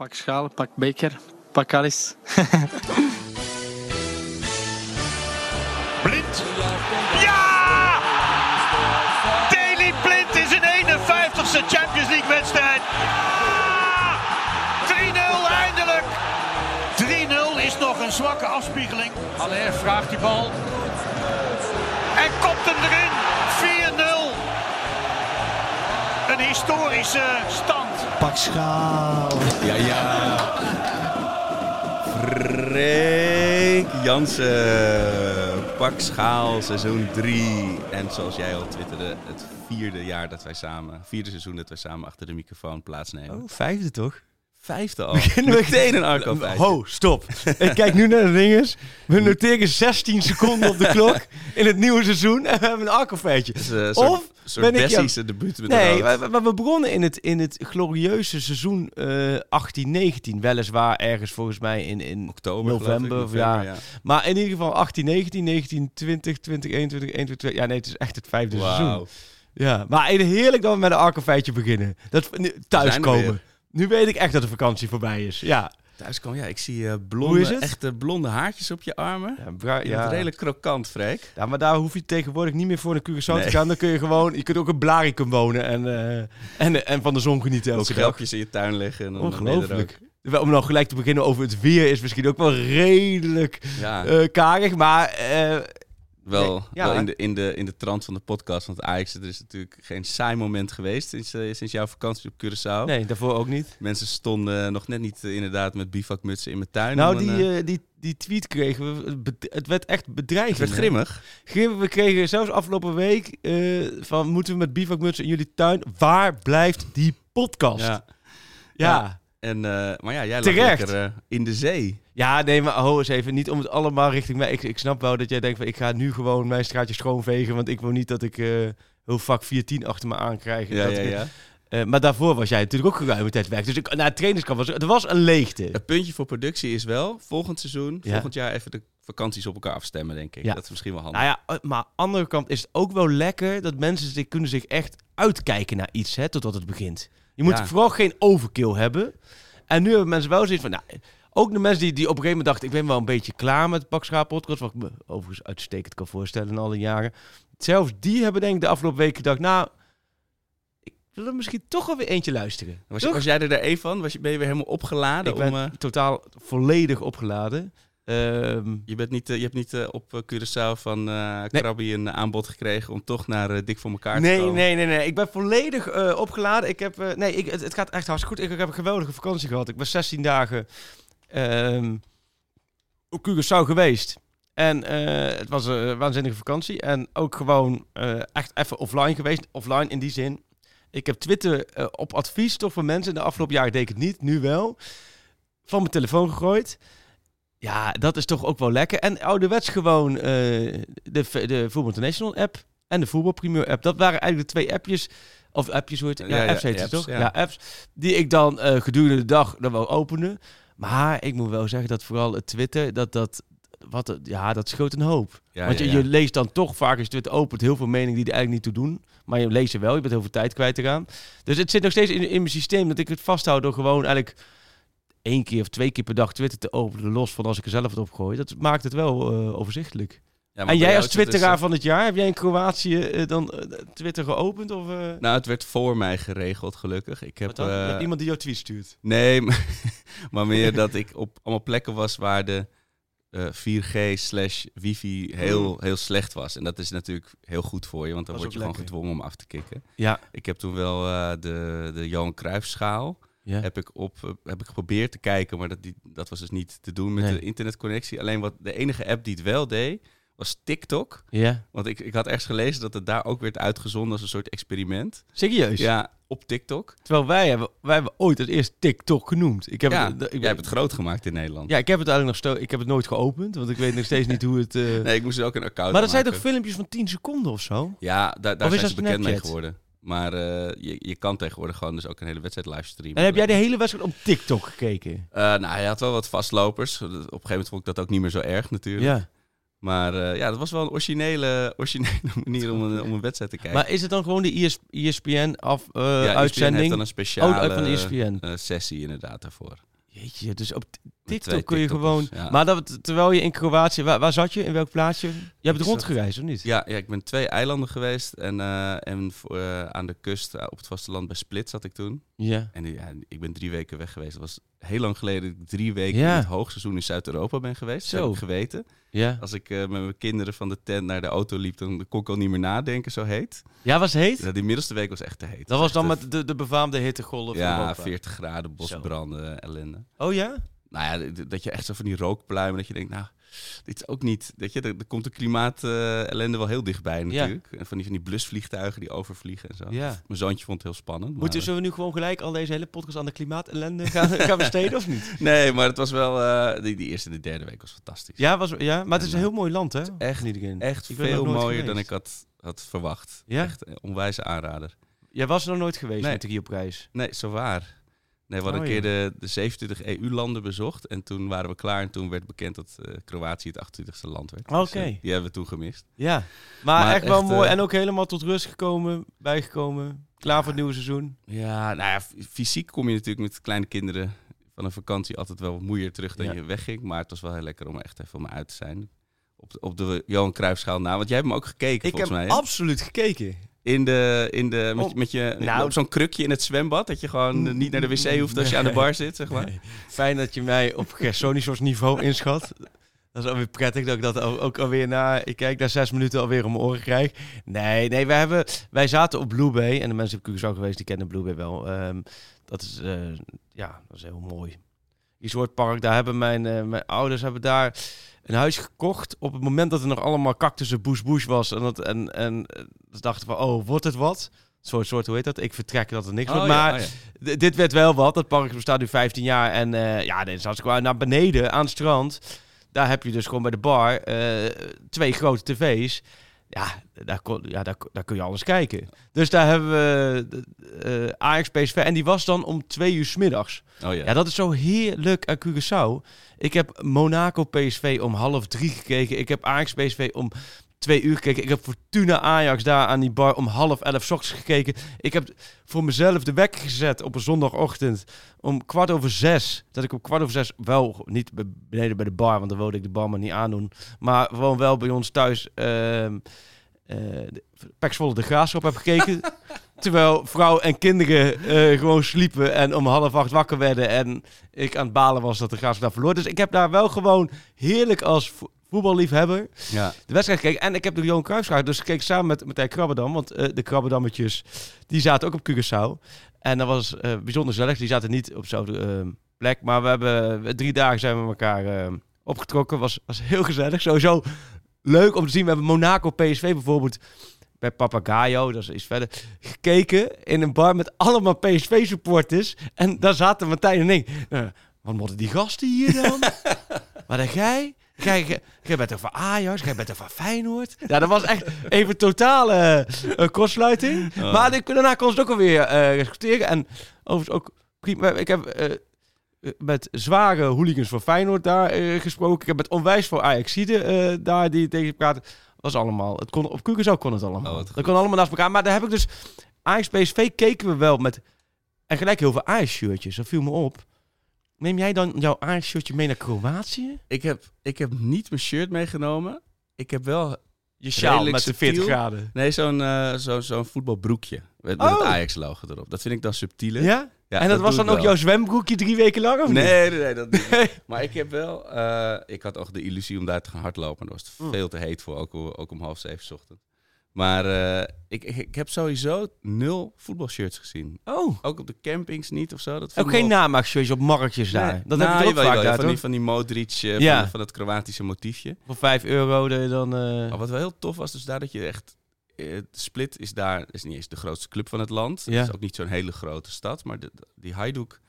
Pak schaal, pak beker, pak alles. Blind. Ja! Daley Blind is een 51ste Champions League wedstrijd. Ja! 3-0 eindelijk. 3-0 is nog een zwakke afspiegeling. Allaire vraagt die bal. En kopt hem erin. 4-0. Een historische stand. Pak schaal. Ja, ja. Freek Jansen. Pak schaal, seizoen 3. En zoals jij al twitterde, het vierde jaar dat wij samen, vierde seizoen dat wij samen achter de microfoon plaatsnemen. Oh, vijfde toch? Vijfde al. Beginnen we- Meteen een arco. Ho, stop. Ik kijk nu naar de dinges. We noteren 16 seconden op de klok in het nieuwe seizoen. En we hebben een. Het is, eh, een soort, Of soort ben ik Bessie's debuut met Nee, maar, we begonnen in het, in het glorieuze seizoen eh 18-19. Weliswaar ergens volgens mij in, in Oktober, november. ik, of ja. Maar in ieder geval 18, 19, 19, 20, 20, 21, 22. Ja, nee, het is echt het vijfde seizoen. Wauw. Ja, maar heerlijk dat we met een akkelfeitje beginnen. Dat thuiskomen. Nu weet ik echt dat de vakantie voorbij is. Ja. Thuis kwam, ja, ik zie Hoe blonde, is het? echte blonde haartjes op je armen. Ja, bra- ja. redelijk krokant, Freek. ja, maar daar hoef je tegenwoordig niet meer voor naar Curaçao Nee. te gaan. Dan kun je gewoon, je kunt ook in Blaricum wonen en, eh, en, en van de zon genieten elke dag. schelpjes in je tuin liggen. En Ongelooflijk. Wel, Om nou gelijk te beginnen over het weer is misschien ook wel redelijk Ja, eh karig, maar eh, wel, nee, ja. wel in, de, in, de, in de trant van de podcast. Want Ajax, er is natuurlijk geen saai moment geweest sinds, eh, sinds jouw vakantie op Curaçao. nee, daarvoor ook niet. Mensen stonden nog net niet eh, inderdaad met bivakmutsen in mijn tuin. Nou, een, die, eh, die, die tweet kregen we, het werd echt bedreigend. het werd grimmig. Grim- We kregen zelfs afgelopen week van moeten we met bivakmutsen in jullie tuin? Waar blijft die podcast? Ja, Ja. ja. En, eh, maar ja, jij lag Terecht. lekker eh, in de zee. nee, maar ho eens even. Niet om het allemaal richting mij. Ik, ik snap wel dat jij denkt van ik ga nu gewoon mijn straatje schoonvegen, want ik wil niet dat ik eh heel vak 410 achter me aankrijg. Ja, Dat ja, ik- ja. Maar daarvoor was jij natuurlijk ook geruime tijd weg. Dus ik, na het trainingskamp was er was een leegte. Het puntje voor productie is wel, volgend seizoen, Ja. volgend jaar even de vakanties op elkaar afstemmen, denk ik. Ja. Dat is misschien wel handig. Nou ja, maar aan de andere kant is het ook wel lekker dat mensen zich, kunnen zich echt uitkijken naar iets, hè, totdat het begint. Je moet Ja. vooral geen overkill hebben. En nu hebben mensen wel zoiets van, nou, ook de mensen die, die op een gegeven moment dachten, ik ben wel een beetje klaar met Pakschaap podcast, wat ik me overigens uitstekend kan voorstellen in alle jaren. Zelfs die hebben denk ik de afgelopen weken gedacht, nou, ik wil er misschien toch wel weer eentje luisteren. was, was jij er daar één van? Was je, ben je weer helemaal opgeladen? ik ben om, eh, totaal volledig opgeladen. Ehm, je, bent niet, eh, je hebt niet eh, op eh, Curaçao van Nee. Krabby een aanbod gekregen om toch naar Dik voor elkaar te Nee, komen? nee, nee, nee. Ik ben volledig opgeladen. Ik heb, nee, ik, het, het gaat echt hartstikke goed. Ik, ik heb een geweldige vakantie gehad. Ik was 16 dagen ehm op Curaçao geweest. En het was een waanzinnige vakantie. En ook gewoon echt even offline geweest. Offline in die zin. Ik heb Twitter op advies toch van mensen. De afgelopen jaren deed ik het niet, nu wel. Van mijn telefoon gegooid. Ja, dat is toch ook wel lekker. En ouderwets gewoon eh, de, de Voetbal International app en de Voetbal Premier app. Dat waren eigenlijk de twee appjes. Of appjes, hoe heet het? Ja, apps heet het toch? ja. Ja. apps. Die ik dan eh, gedurende de dag dan wel opende. Maar ik moet wel zeggen dat vooral het Twitter, dat dat... Wat, het- ja, dat schoot een hoop. Ja, Want je, je leest dan toch vaak als je Twitter opent heel veel meningen die er eigenlijk niet toe doen. Maar je leest ze wel, je bent heel veel tijd kwijt te gaan. Dus het zit nog steeds in, in mijn systeem dat ik het vasthoud door gewoon eigenlijk één keer of twee keer per dag Twitter te openen. Los van als ik er zelf het opgooi. Dat maakt het wel eh, overzichtelijk. Ja, en jij jou als dus, twitteraar eh, van het jaar, heb jij in Kroatië eh, dan Twitter geopend? Of, Nou, het werd voor mij geregeld, gelukkig. Ik heb, dan? Iemand die jouw tweet stuurt. Nee, maar, maar meer dat ik op allemaal plekken was waar de eh, 4G slash wifi heel, heel slecht was. En dat is natuurlijk heel goed voor je, want dan word je gewoon gedwongen om af te kicken. Ja. Ik heb toen wel de, de Johan Cruijff schaal ja. heb ik, op, eh, heb ik geprobeerd te kijken, maar dat, die, dat was dus niet te doen met Nee. de internetconnectie. Alleen wat de enige app die het wel deed, was TikTok. Ja. Want ik, ik had ergens gelezen dat het daar ook werd uitgezonden als een soort experiment. Serieus? Ja, op TikTok. Terwijl wij hebben, wij hebben ooit het eerst TikTok genoemd. Ik heb ja, het, ik, jij hebt het groot gemaakt in Nederland. Ja, ik heb het eigenlijk nog sto ik heb het nooit geopend, want ik weet nog steeds niet hoe het. eh, Nee, ik moest er ook een account maar dat zijn toch filmpjes van 10 seconden of zo? Ja, daar, daar Of is zijn ze bekend mee Snapchat? geworden. Maar eh, je, je kan tegenwoordig gewoon dus ook een hele wedstrijd livestreamen. En heb jij de hele wedstrijd op TikTok gekeken? Eh, nou, hij had wel wat vastlopers. Op een gegeven moment vond ik dat ook niet meer zo erg natuurlijk. Ja. Maar eh, ja, dat was wel een originele, originele manier om een, om een wedstrijd te kijken. Maar is het dan gewoon de E IS, ESPN af, eh, ja, ESPN uitzending? heeft dan een speciale Oh, van ESPN. eh, sessie inderdaad daarvoor. Jeetje, dus op TikTok kun je gewoon... ja. Maar dat, terwijl je in Kroatië... Waar, waar zat je? In welk plaatsje? Je hebt rondgereisd, of niet? Ja, ja, ik ben twee eilanden geweest en, eh, en voor, eh, aan de kust eh, op het vasteland bij Split zat ik toen. Ja. En ja, ik ben drie weken weg geweest. Dat was heel lang geleden dat ik drie weken Ja. in het hoogseizoen in Zuid-Europa ben geweest. Zo. Dat heb ik geweten. Ja. Als ik eh, met mijn kinderen van de tent naar de auto liep, dan kon ik al niet meer nadenken, zo heet. Ja, was het heet? Ja, die middelste week was echt te heet. Dat was dan met de, de befaamde hittegolf Ja, Europa. 40 graden, bosbranden, ellende. Oh ja? Nou ja, dat je echt zo van die rookpluimen, dat je denkt, nou, dit is ook niet... Weet je, er, er komt de klimaat-ellende wel heel dichtbij natuurlijk. En van die, van die blusvliegtuigen die overvliegen en zo. Ja. Mijn zoontje vond het heel spannend. Moeten maar- zullen we nu gewoon gelijk al deze hele podcast aan de klimaatellende gaan, gaan besteden of niet? Nee, maar het was wel... eh, die, die eerste en de derde week was fantastisch. Ja, was, ja, maar het is een heel mooi land, hè? echt-. Echt Ik veel mooier dan ik had, had verwacht. Ja? Echt een onwijze aanrader. Jij was er nog nooit geweest Nee. met de. Nee, zo waar. Nee, we hadden Oh, een keer de, de 27 EU-landen bezocht. En toen waren we klaar. En toen werd bekend dat eh, Kroatië het 28e land werd. Dus, Oké. eh, die hebben we toen gemist. Ja, maar, Maar echt wel echt, mooi. eh, En ook helemaal tot rust gekomen, bijgekomen. Klaar voor het nieuwe seizoen. Ja, nou ja, fysiek kom je natuurlijk met kleine kinderen van een vakantie altijd wel moeier terug dan Ja. je wegging. Maar het was wel heel lekker om echt even om uit te zijn. Op de, op de Johan Cruijffschaal na. Want jij hebt hem ook gekeken Ik heb volgens mij. hè? absoluut gekeken. In de, in de, met, met je, nou- op zo'n krukje in het zwembad. Dat je gewoon eh, niet naar de wc hoeft als je aan de bar zit, zeg maar. Nee. Fijn dat je mij op Gersonisos niveau inschat. Dat is alweer prettig dat ik dat ook, alweer na... Ik kijk daar zes minuten alweer om mijn oren krijg. Nee, nee, wij, hebben, wij zaten op Blue Bay. En de mensen op Curaçao geweest, die kennen Blue Bay wel. Ehm, dat is, eh, ja, dat is heel mooi. Resortpark, daar hebben mijn, eh, mijn ouders hebben daar een huis gekocht. Op het moment dat er nog allemaal cactussen bush bush was. En, dat, en, en eh, ze dachten van, oh, wordt het wat? Soort, soort, hoe heet dat? Ik vertrek dat er niks Oh, wordt. ja, Maar oh, ja. Dit werd wel wat. Het park bestaat nu 15 jaar. En eh ja, dit is hartstikke naar beneden aan het strand. Daar heb je dus gewoon bij de bar eh, twee grote tv's. Ja, daar, kon, ja daar, daar kun je alles kijken. Dus daar hebben we eh Ajax PSV. En die was dan om twee uur 's middags. Oh ja. Ja, dat is zo heerlijk aan Curaçao. Ik heb Monaco PSV om half drie gekeken. Ik heb Ajax PSV om twee uur gekeken. Ik heb Fortuna Ajax daar aan die bar om half elf ochtends gekeken. Ik heb voor mezelf de wekker gezet op een zondagochtend om kwart over zes. Dat ik om kwart over zes wel niet be- beneden bij de bar, want dan wilde ik de barman niet aandoen. Maar gewoon wel bij ons thuis ehm eh de- Graafschap heb gekeken. Terwijl vrouw en kinderen eh, gewoon sliepen en om half acht wakker werden. En ik aan het balen was dat de Graafschap daar verloor. Dus ik heb daar wel gewoon heerlijk als voetballiefhebber ja. de wedstrijd gekeken. En ik heb de Johan Cruijffschaar dus gekeken samen met Martijn Krabbedam. Want eh, de Krabbedammetjes, die zaten ook op Curaçao. En dat was eh, bijzonder gezellig. Die zaten niet op dezelfde eh, plek. Maar we hebben drie dagen zijn we elkaar eh, opgetrokken. Was, was heel gezellig. Sowieso leuk om te zien. We hebben Monaco PSV bijvoorbeeld bij Papagayo, dat is iets verder, gekeken in een bar met allemaal PSV-supporters. En daar zaten Martijn en ik. eh, wat moeten die gasten hier dan? maar dan jij? Jij, jij- bent er van Ajax, jij bent er van Feyenoord. Ja, dat was echt even totale eh, kortsluiting. Oh. Maar ik, daarna kon ze het ook alweer eh respecteren. En overigens ook prima. Ik heb eh, met zware hooligans van Feyenoord daar eh, gesproken. Ik heb met onwijs voor Ajaxide daar die tegen praten. Was allemaal. Het kon, op Curaçao kon het allemaal. Oh, dat kon allemaal naast elkaar. Maar daar heb ik dus... Ajax PSV keken we wel met... En gelijk heel veel Ajax-shirtjes. Dat viel me op. Neem jij dan jouw Ajax-shirtje mee naar Kroatië? Ik, heb, ik heb niet mijn shirt meegenomen. Ik heb wel Je sjaal met de 40 subtiel. graden. Nee, zo'n eh, zo, zo'n voetbalbroekje. Met, met het Oh. Ajax-logo erop. Dat vind ik dan subtieler. Ja? Ja, en dat, was dan ook wel. jouw zwembroekje drie weken lang? Of niet? Nee, nee, nee, dat niet. Maar ik heb wel... eh, ik had ook de illusie om daar te gaan hardlopen. Daar was het Mm. veel te heet voor, ook, ook om half zeven 's ochtend. Maar eh, ik, ik, ik heb sowieso nul voetbalshirts gezien. Oh. Ook op de campings niet of zo. Dat Ook geen op. namaakshirtjes op marktjes daar. Nee. Dat Nou, heb je ook jawel, vaak daar, van, die, van die Modric, eh, Ja. van, van het Kroatische motiefje. Voor 5 euro dat je dan... Maar wat wel heel tof was, dus daar dat je echt... Split is daar, is niet eens de grootste club van het land. Ja. Het is ook niet zo'n hele grote stad. Maar de, die Hajduk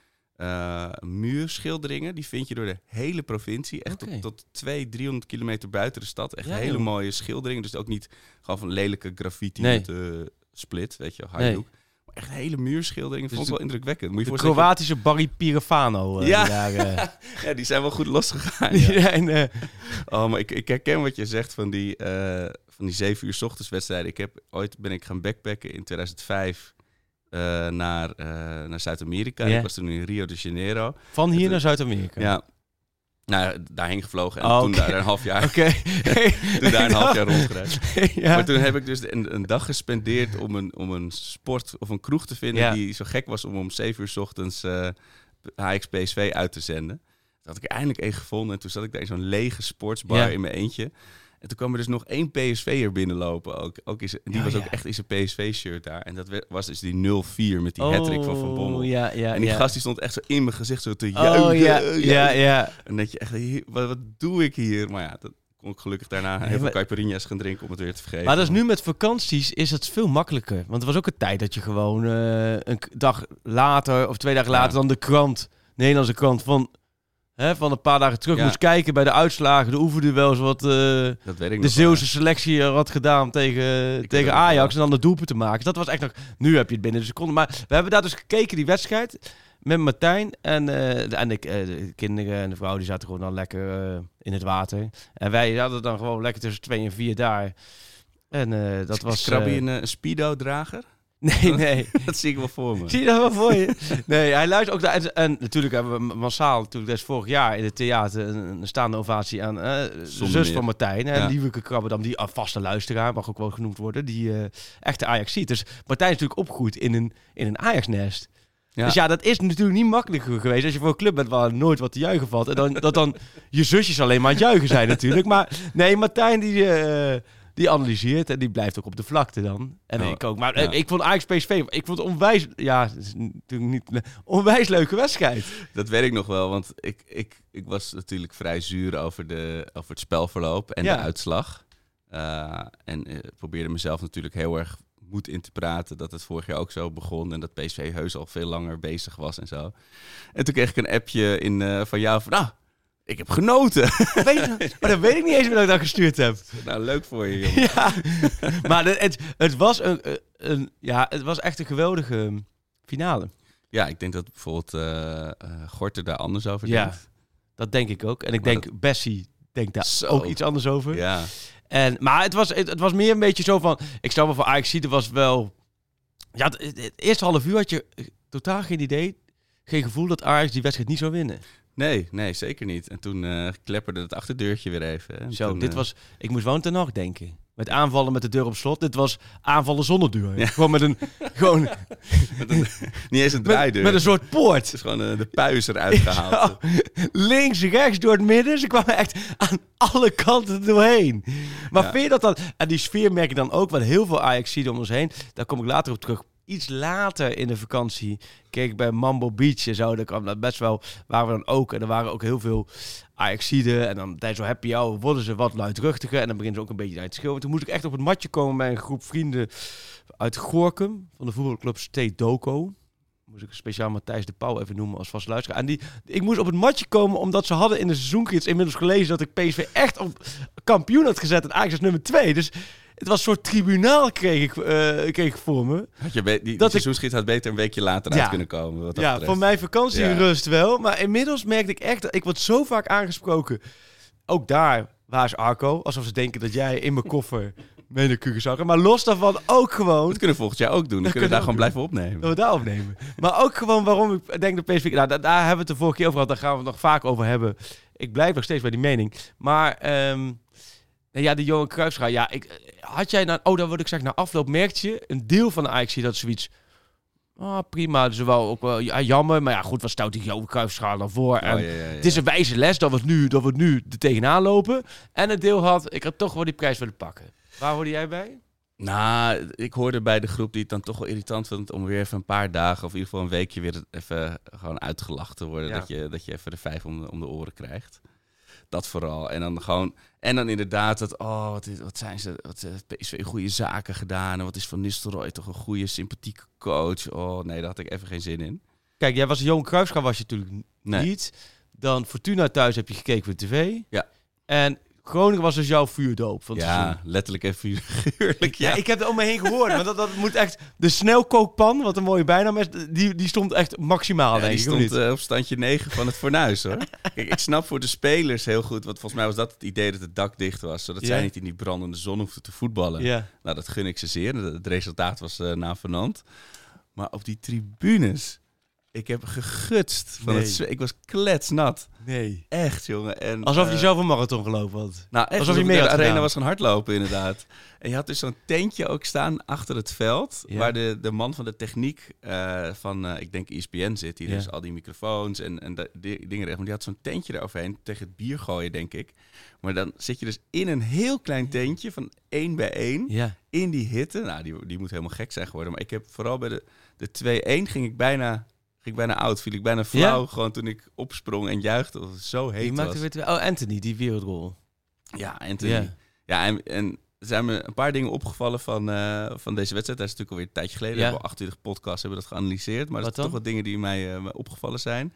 eh muurschilderingen, die vind je door de hele provincie. Echt tot, tot 200, 300 kilometer buiten de stad. Echt Ja, hele joh. mooie schilderingen. Dus ook niet gewoon van lelijke graffiti Nee. met eh, Split, weet je. Maar echt hele muurschildering. Dat vond ik wel indrukwekkend. Moet je De Kroatische Barry Pirifano. eh, Ja. daar, Ja, die zijn wel goed losgegaan. Ja. eh, Oh, maar ik, ik herken wat je zegt van die, van die zeven uur 's ochtends wedstrijden. Ik heb, ooit ben ik gaan backpacken in 2005 eh, naar, eh, naar Zuid-Amerika. Ik was toen in Rio de Janeiro. van hier naar Zuid-Amerika. Ja. Nou, daarheen gevlogen en Oh, toen daar een half jaar, Oké. toen daar een half jaar rondgereisd. ja. Maar toen heb ik dus een, een dag gespendeerd om een, om een sport of een kroeg te vinden Ja. die zo gek was om om 7 uur 's ochtends eh HX PSV uit te zenden. Toen had ik eindelijk één gevonden en toen zat ik daar in zo'n lege sportsbar Ja. in mijn eentje. En toen kwam er dus nog één PSV'er binnenlopen ook. ook is, die was ook echt in zijn PSV-shirt daar. En dat was dus die 0-4 met die hattrick van Van Bommel. Oh, Ja, ja, en die gast die stond echt zo in mijn gezicht zo te juichen. Oh ja, juichen. ja, ja. En dat je echt, wat, wat doe ik hier? Maar ja, dat kon ik gelukkig daarna heel veel maar- caipirinha's gaan drinken om het weer te vergeten. Maar dat is nu met vakanties is het veel makkelijker. Want er was ook een tijd dat je gewoon eh, een dag later of twee dagen Ja. later dan de krant, de Nederlandse krant van, hè, van een paar dagen terug Ja. moest kijken bij de uitslagen, de oefenduels, wat eh, Dat weet ik de Zeeuwse selectie had gedaan tegen, tegen Ajax en dan de doelpunt te maken. Dat was echt nog, nu heb je het binnen de seconde. Maar we hebben daar dus gekeken, die wedstrijd, met Martijn en, eh, de, en de, eh, de kinderen en de vrouw, die zaten gewoon dan lekker eh, in het water. En wij hadden dan gewoon lekker tussen twee en vier daar. En eh, dat was... Krabby eh, een, eh, een Speedo-drager? Nee, nee. dat zie ik wel voor me. Zie je dat wel voor je? Nee, hij luistert ook naar... En, en natuurlijk hebben we massaal, natuurlijk, is vorig jaar in het theater, een, een staande ovatie aan de Zonder zus meer. van Martijn. Hè, Ja. Lieveke Krabbedam, die ah, vaste luisteraar, mag ook wel genoemd worden, die eh, echte Ajax ziet. Dus Martijn is natuurlijk opgegroeid in een, in een Ajax-nest. Ja. Dus ja, dat is natuurlijk niet makkelijker geweest als je voor een club bent waar nooit wat te juichen valt. En dan, dat dan je zusjes alleen maar aan het juichen zijn natuurlijk. Maar nee, Martijn die, eh, die analyseert en die blijft ook op de vlakte dan. En ik ook. Maar eh, ja. ik vond Ajax PSV, ik vond het onwijs, ja, het is natuurlijk niet, onwijs leuke wedstrijd. Dat weet ik nog wel, want ik, ik, ik was natuurlijk vrij zuur over, de, over het spelverloop en Ja. de uitslag. Eh, en eh, probeerde mezelf natuurlijk heel erg moed in te praten dat het vorig jaar ook zo begon en dat PSV heus al veel langer bezig was en zo. En toen kreeg ik een appje in, van jou van, nou, ik heb genoten. Weet je, maar dat weet ik niet eens meer dat ik dat gestuurd heb. nou, leuk voor je, jongen. Ja, maar het, het, het was een, een, ja, het was echt een geweldige finale. Ja, ik denk dat bijvoorbeeld eh eh, Gorter daar anders over Ja. denkt. Dat denk ik ook. En ik Maar denk, Bessie denkt daar Zo. ook iets anders over. Ja, En, maar het was, het, het was meer een beetje zo van... Ik stel me voor Ajax er was wel... Ja, het, het- het eerste half uur had je eh, totaal geen idee... Geen gevoel dat Ajax die wedstrijd niet zou winnen. Nee, nee, zeker niet. En toen eh, klepperde het achterdeurtje weer even. En Zo, toen, dit eh, was... Ik moest wel ten nacht denken. Met aanvallen met de deur op slot. Dit was aanvallen zonder deur. Ja. Gewoon met een... Gewoon met een- niet eens een draaideur. met een soort poort. Het is gewoon eh, de puis eruit gehaald. Links, rechts, door het midden. Ze kwamen echt aan alle kanten doorheen. Maar Ja. vind je dat dan... En die sfeer merk je dan ook, want heel veel ajax om ons heen. Daar kom ik later op terug. Iets later in de vakantie keek ik bij Mambo Beach en zo. Daar kwam dat best wel, waren we dan ook. En er waren ook heel veel Ajaxiden. En dan tijdens zo'n happy hour worden ze wat luidruchtiger. En dan beginnen ze ook een beetje uit te schreeuwen. Toen moest ik echt op het matje komen bij een groep vrienden uit Gorkum. Van de voetbalclub State Doco. Moest ik speciaal Matthijs de Pauw even noemen als vast luisteraar. En die, ik moest op het matje komen omdat ze hadden in de seizoengids inmiddels gelezen dat ik PSV echt op kampioen had gezet en Ajax als nummer 2. Dus het was een soort tribunaal kreeg ik, eh, kreeg ik voor me. Had je die, die Dat ik- had beter een weekje later Ja. uit kunnen komen. Wat Ja, voor mijn vakantie Ja. rust wel. Maar inmiddels merkte ik echt, dat ik word zo vaak aangesproken. Ook daar, waar is Arco? Alsof ze denken dat jij in mijn koffer mee naar Curaçao. Maar los daarvan ook gewoon... Dat kunnen we volgend jaar ook doen. Dan Dat kunnen we daar gewoon blijven opnemen. Dat we daar opnemen. Maar ook gewoon waarom ik denk dat PSV... Nou, daar, daar hebben we het de vorige keer over gehad. Daar gaan we het nog vaak over hebben. Ik blijf nog steeds bij die mening. Maar ehm, nou ja, die Johan Cruijffschaar. Ja, ik, had jij nou... Oh, dan wil ik zeggen, na afloop merkte je... Een deel van de Ajax dat zoiets... Ah, prima. Dus wel ook wel ja, jammer. Maar ja, goed, wat stout die Johan Cruijffschaar dan voor? En Oh, ja, ja, ja. Het is een wijze les dat we het nu, dat we het nu er tegenaan lopen. En het deel had, ik had toch wel die prijs willen pakken. Waar hoorde jij bij? Nou, ik hoorde bij de groep die het dan toch wel irritant vond om weer even een paar dagen of in ieder geval een weekje weer even gewoon uitgelachen te worden. Dat, je, dat je even de vijf om de, om de oren krijgt. Dat vooral. En dan gewoon, en dan inderdaad dat, oh, wat, is, wat zijn ze, wat heeft PSV goede zaken gedaan. En wat is Van Nistelrooy toch een goede, sympathieke coach. Oh nee, daar had ik even geen zin in. Kijk, jij was Johan Cruijffschaar was je natuurlijk Nee. niet. Dan Fortuna thuis heb je gekeken de tv. Ja. En Groningen was dus jouw vuurdoop van het Ja, seizoen. letterlijk en figuurlijk. Ja, Ja, ik heb er om me heen gehoord, maar dat, dat moet echt... De snelkookpan, wat een mooie bijnaam is, die, die stond echt maximaal, Ja, denk die ik, stond eh, op standje 9 van het fornuis hoor. Kijk, ik snap voor de spelers heel goed, want volgens mij was dat het idee dat het dak dicht was, zodat zij niet in die brandende zon hoefden te voetballen. ja. Nou, dat gun ik ze zeer. Het resultaat was uh, navenant. Maar op die tribunes, ik heb gegutst. Van Nee. het, ik was kletsnat. Nee. Echt, jongen. En, Alsof je eh, zelf een marathon gelopen had. Nou, echt alsof je je mee de arena gedaan. was gaan hardlopen, inderdaad. En je had dus zo'n tentje ook staan achter het veld. Ja. Waar de, de man van de techniek eh, van, eh, ik denk ESPN zit. Die Ja. dus al die microfoons en, en de, die dingen regelt. Maar die had zo'n tentje eroverheen tegen het bier gooien, denk ik. Maar dan zit je dus in een heel klein tentje van één bij één. Ja. In die hitte. Nou, die, die moet helemaal gek zijn geworden. Maar ik heb vooral bij de, de 2-1 ging ik bijna... Ging ik bijna oud, viel ik bijna flauw. Ja? Gewoon toen ik opsprong en juichte. Dat het zo heet Die was. maakte weer... Oh, Anthony, die wereldrol. Ja, Anthony. Ja. Ja, en, en zijn me een paar dingen opgevallen van, eh, van deze wedstrijd. Dat is natuurlijk alweer een tijdje geleden. Ja. We hebben al 28 podcasts hebben dat geanalyseerd. Maar er Wat zijn toch dan? wat dingen die mij, eh, opgevallen zijn.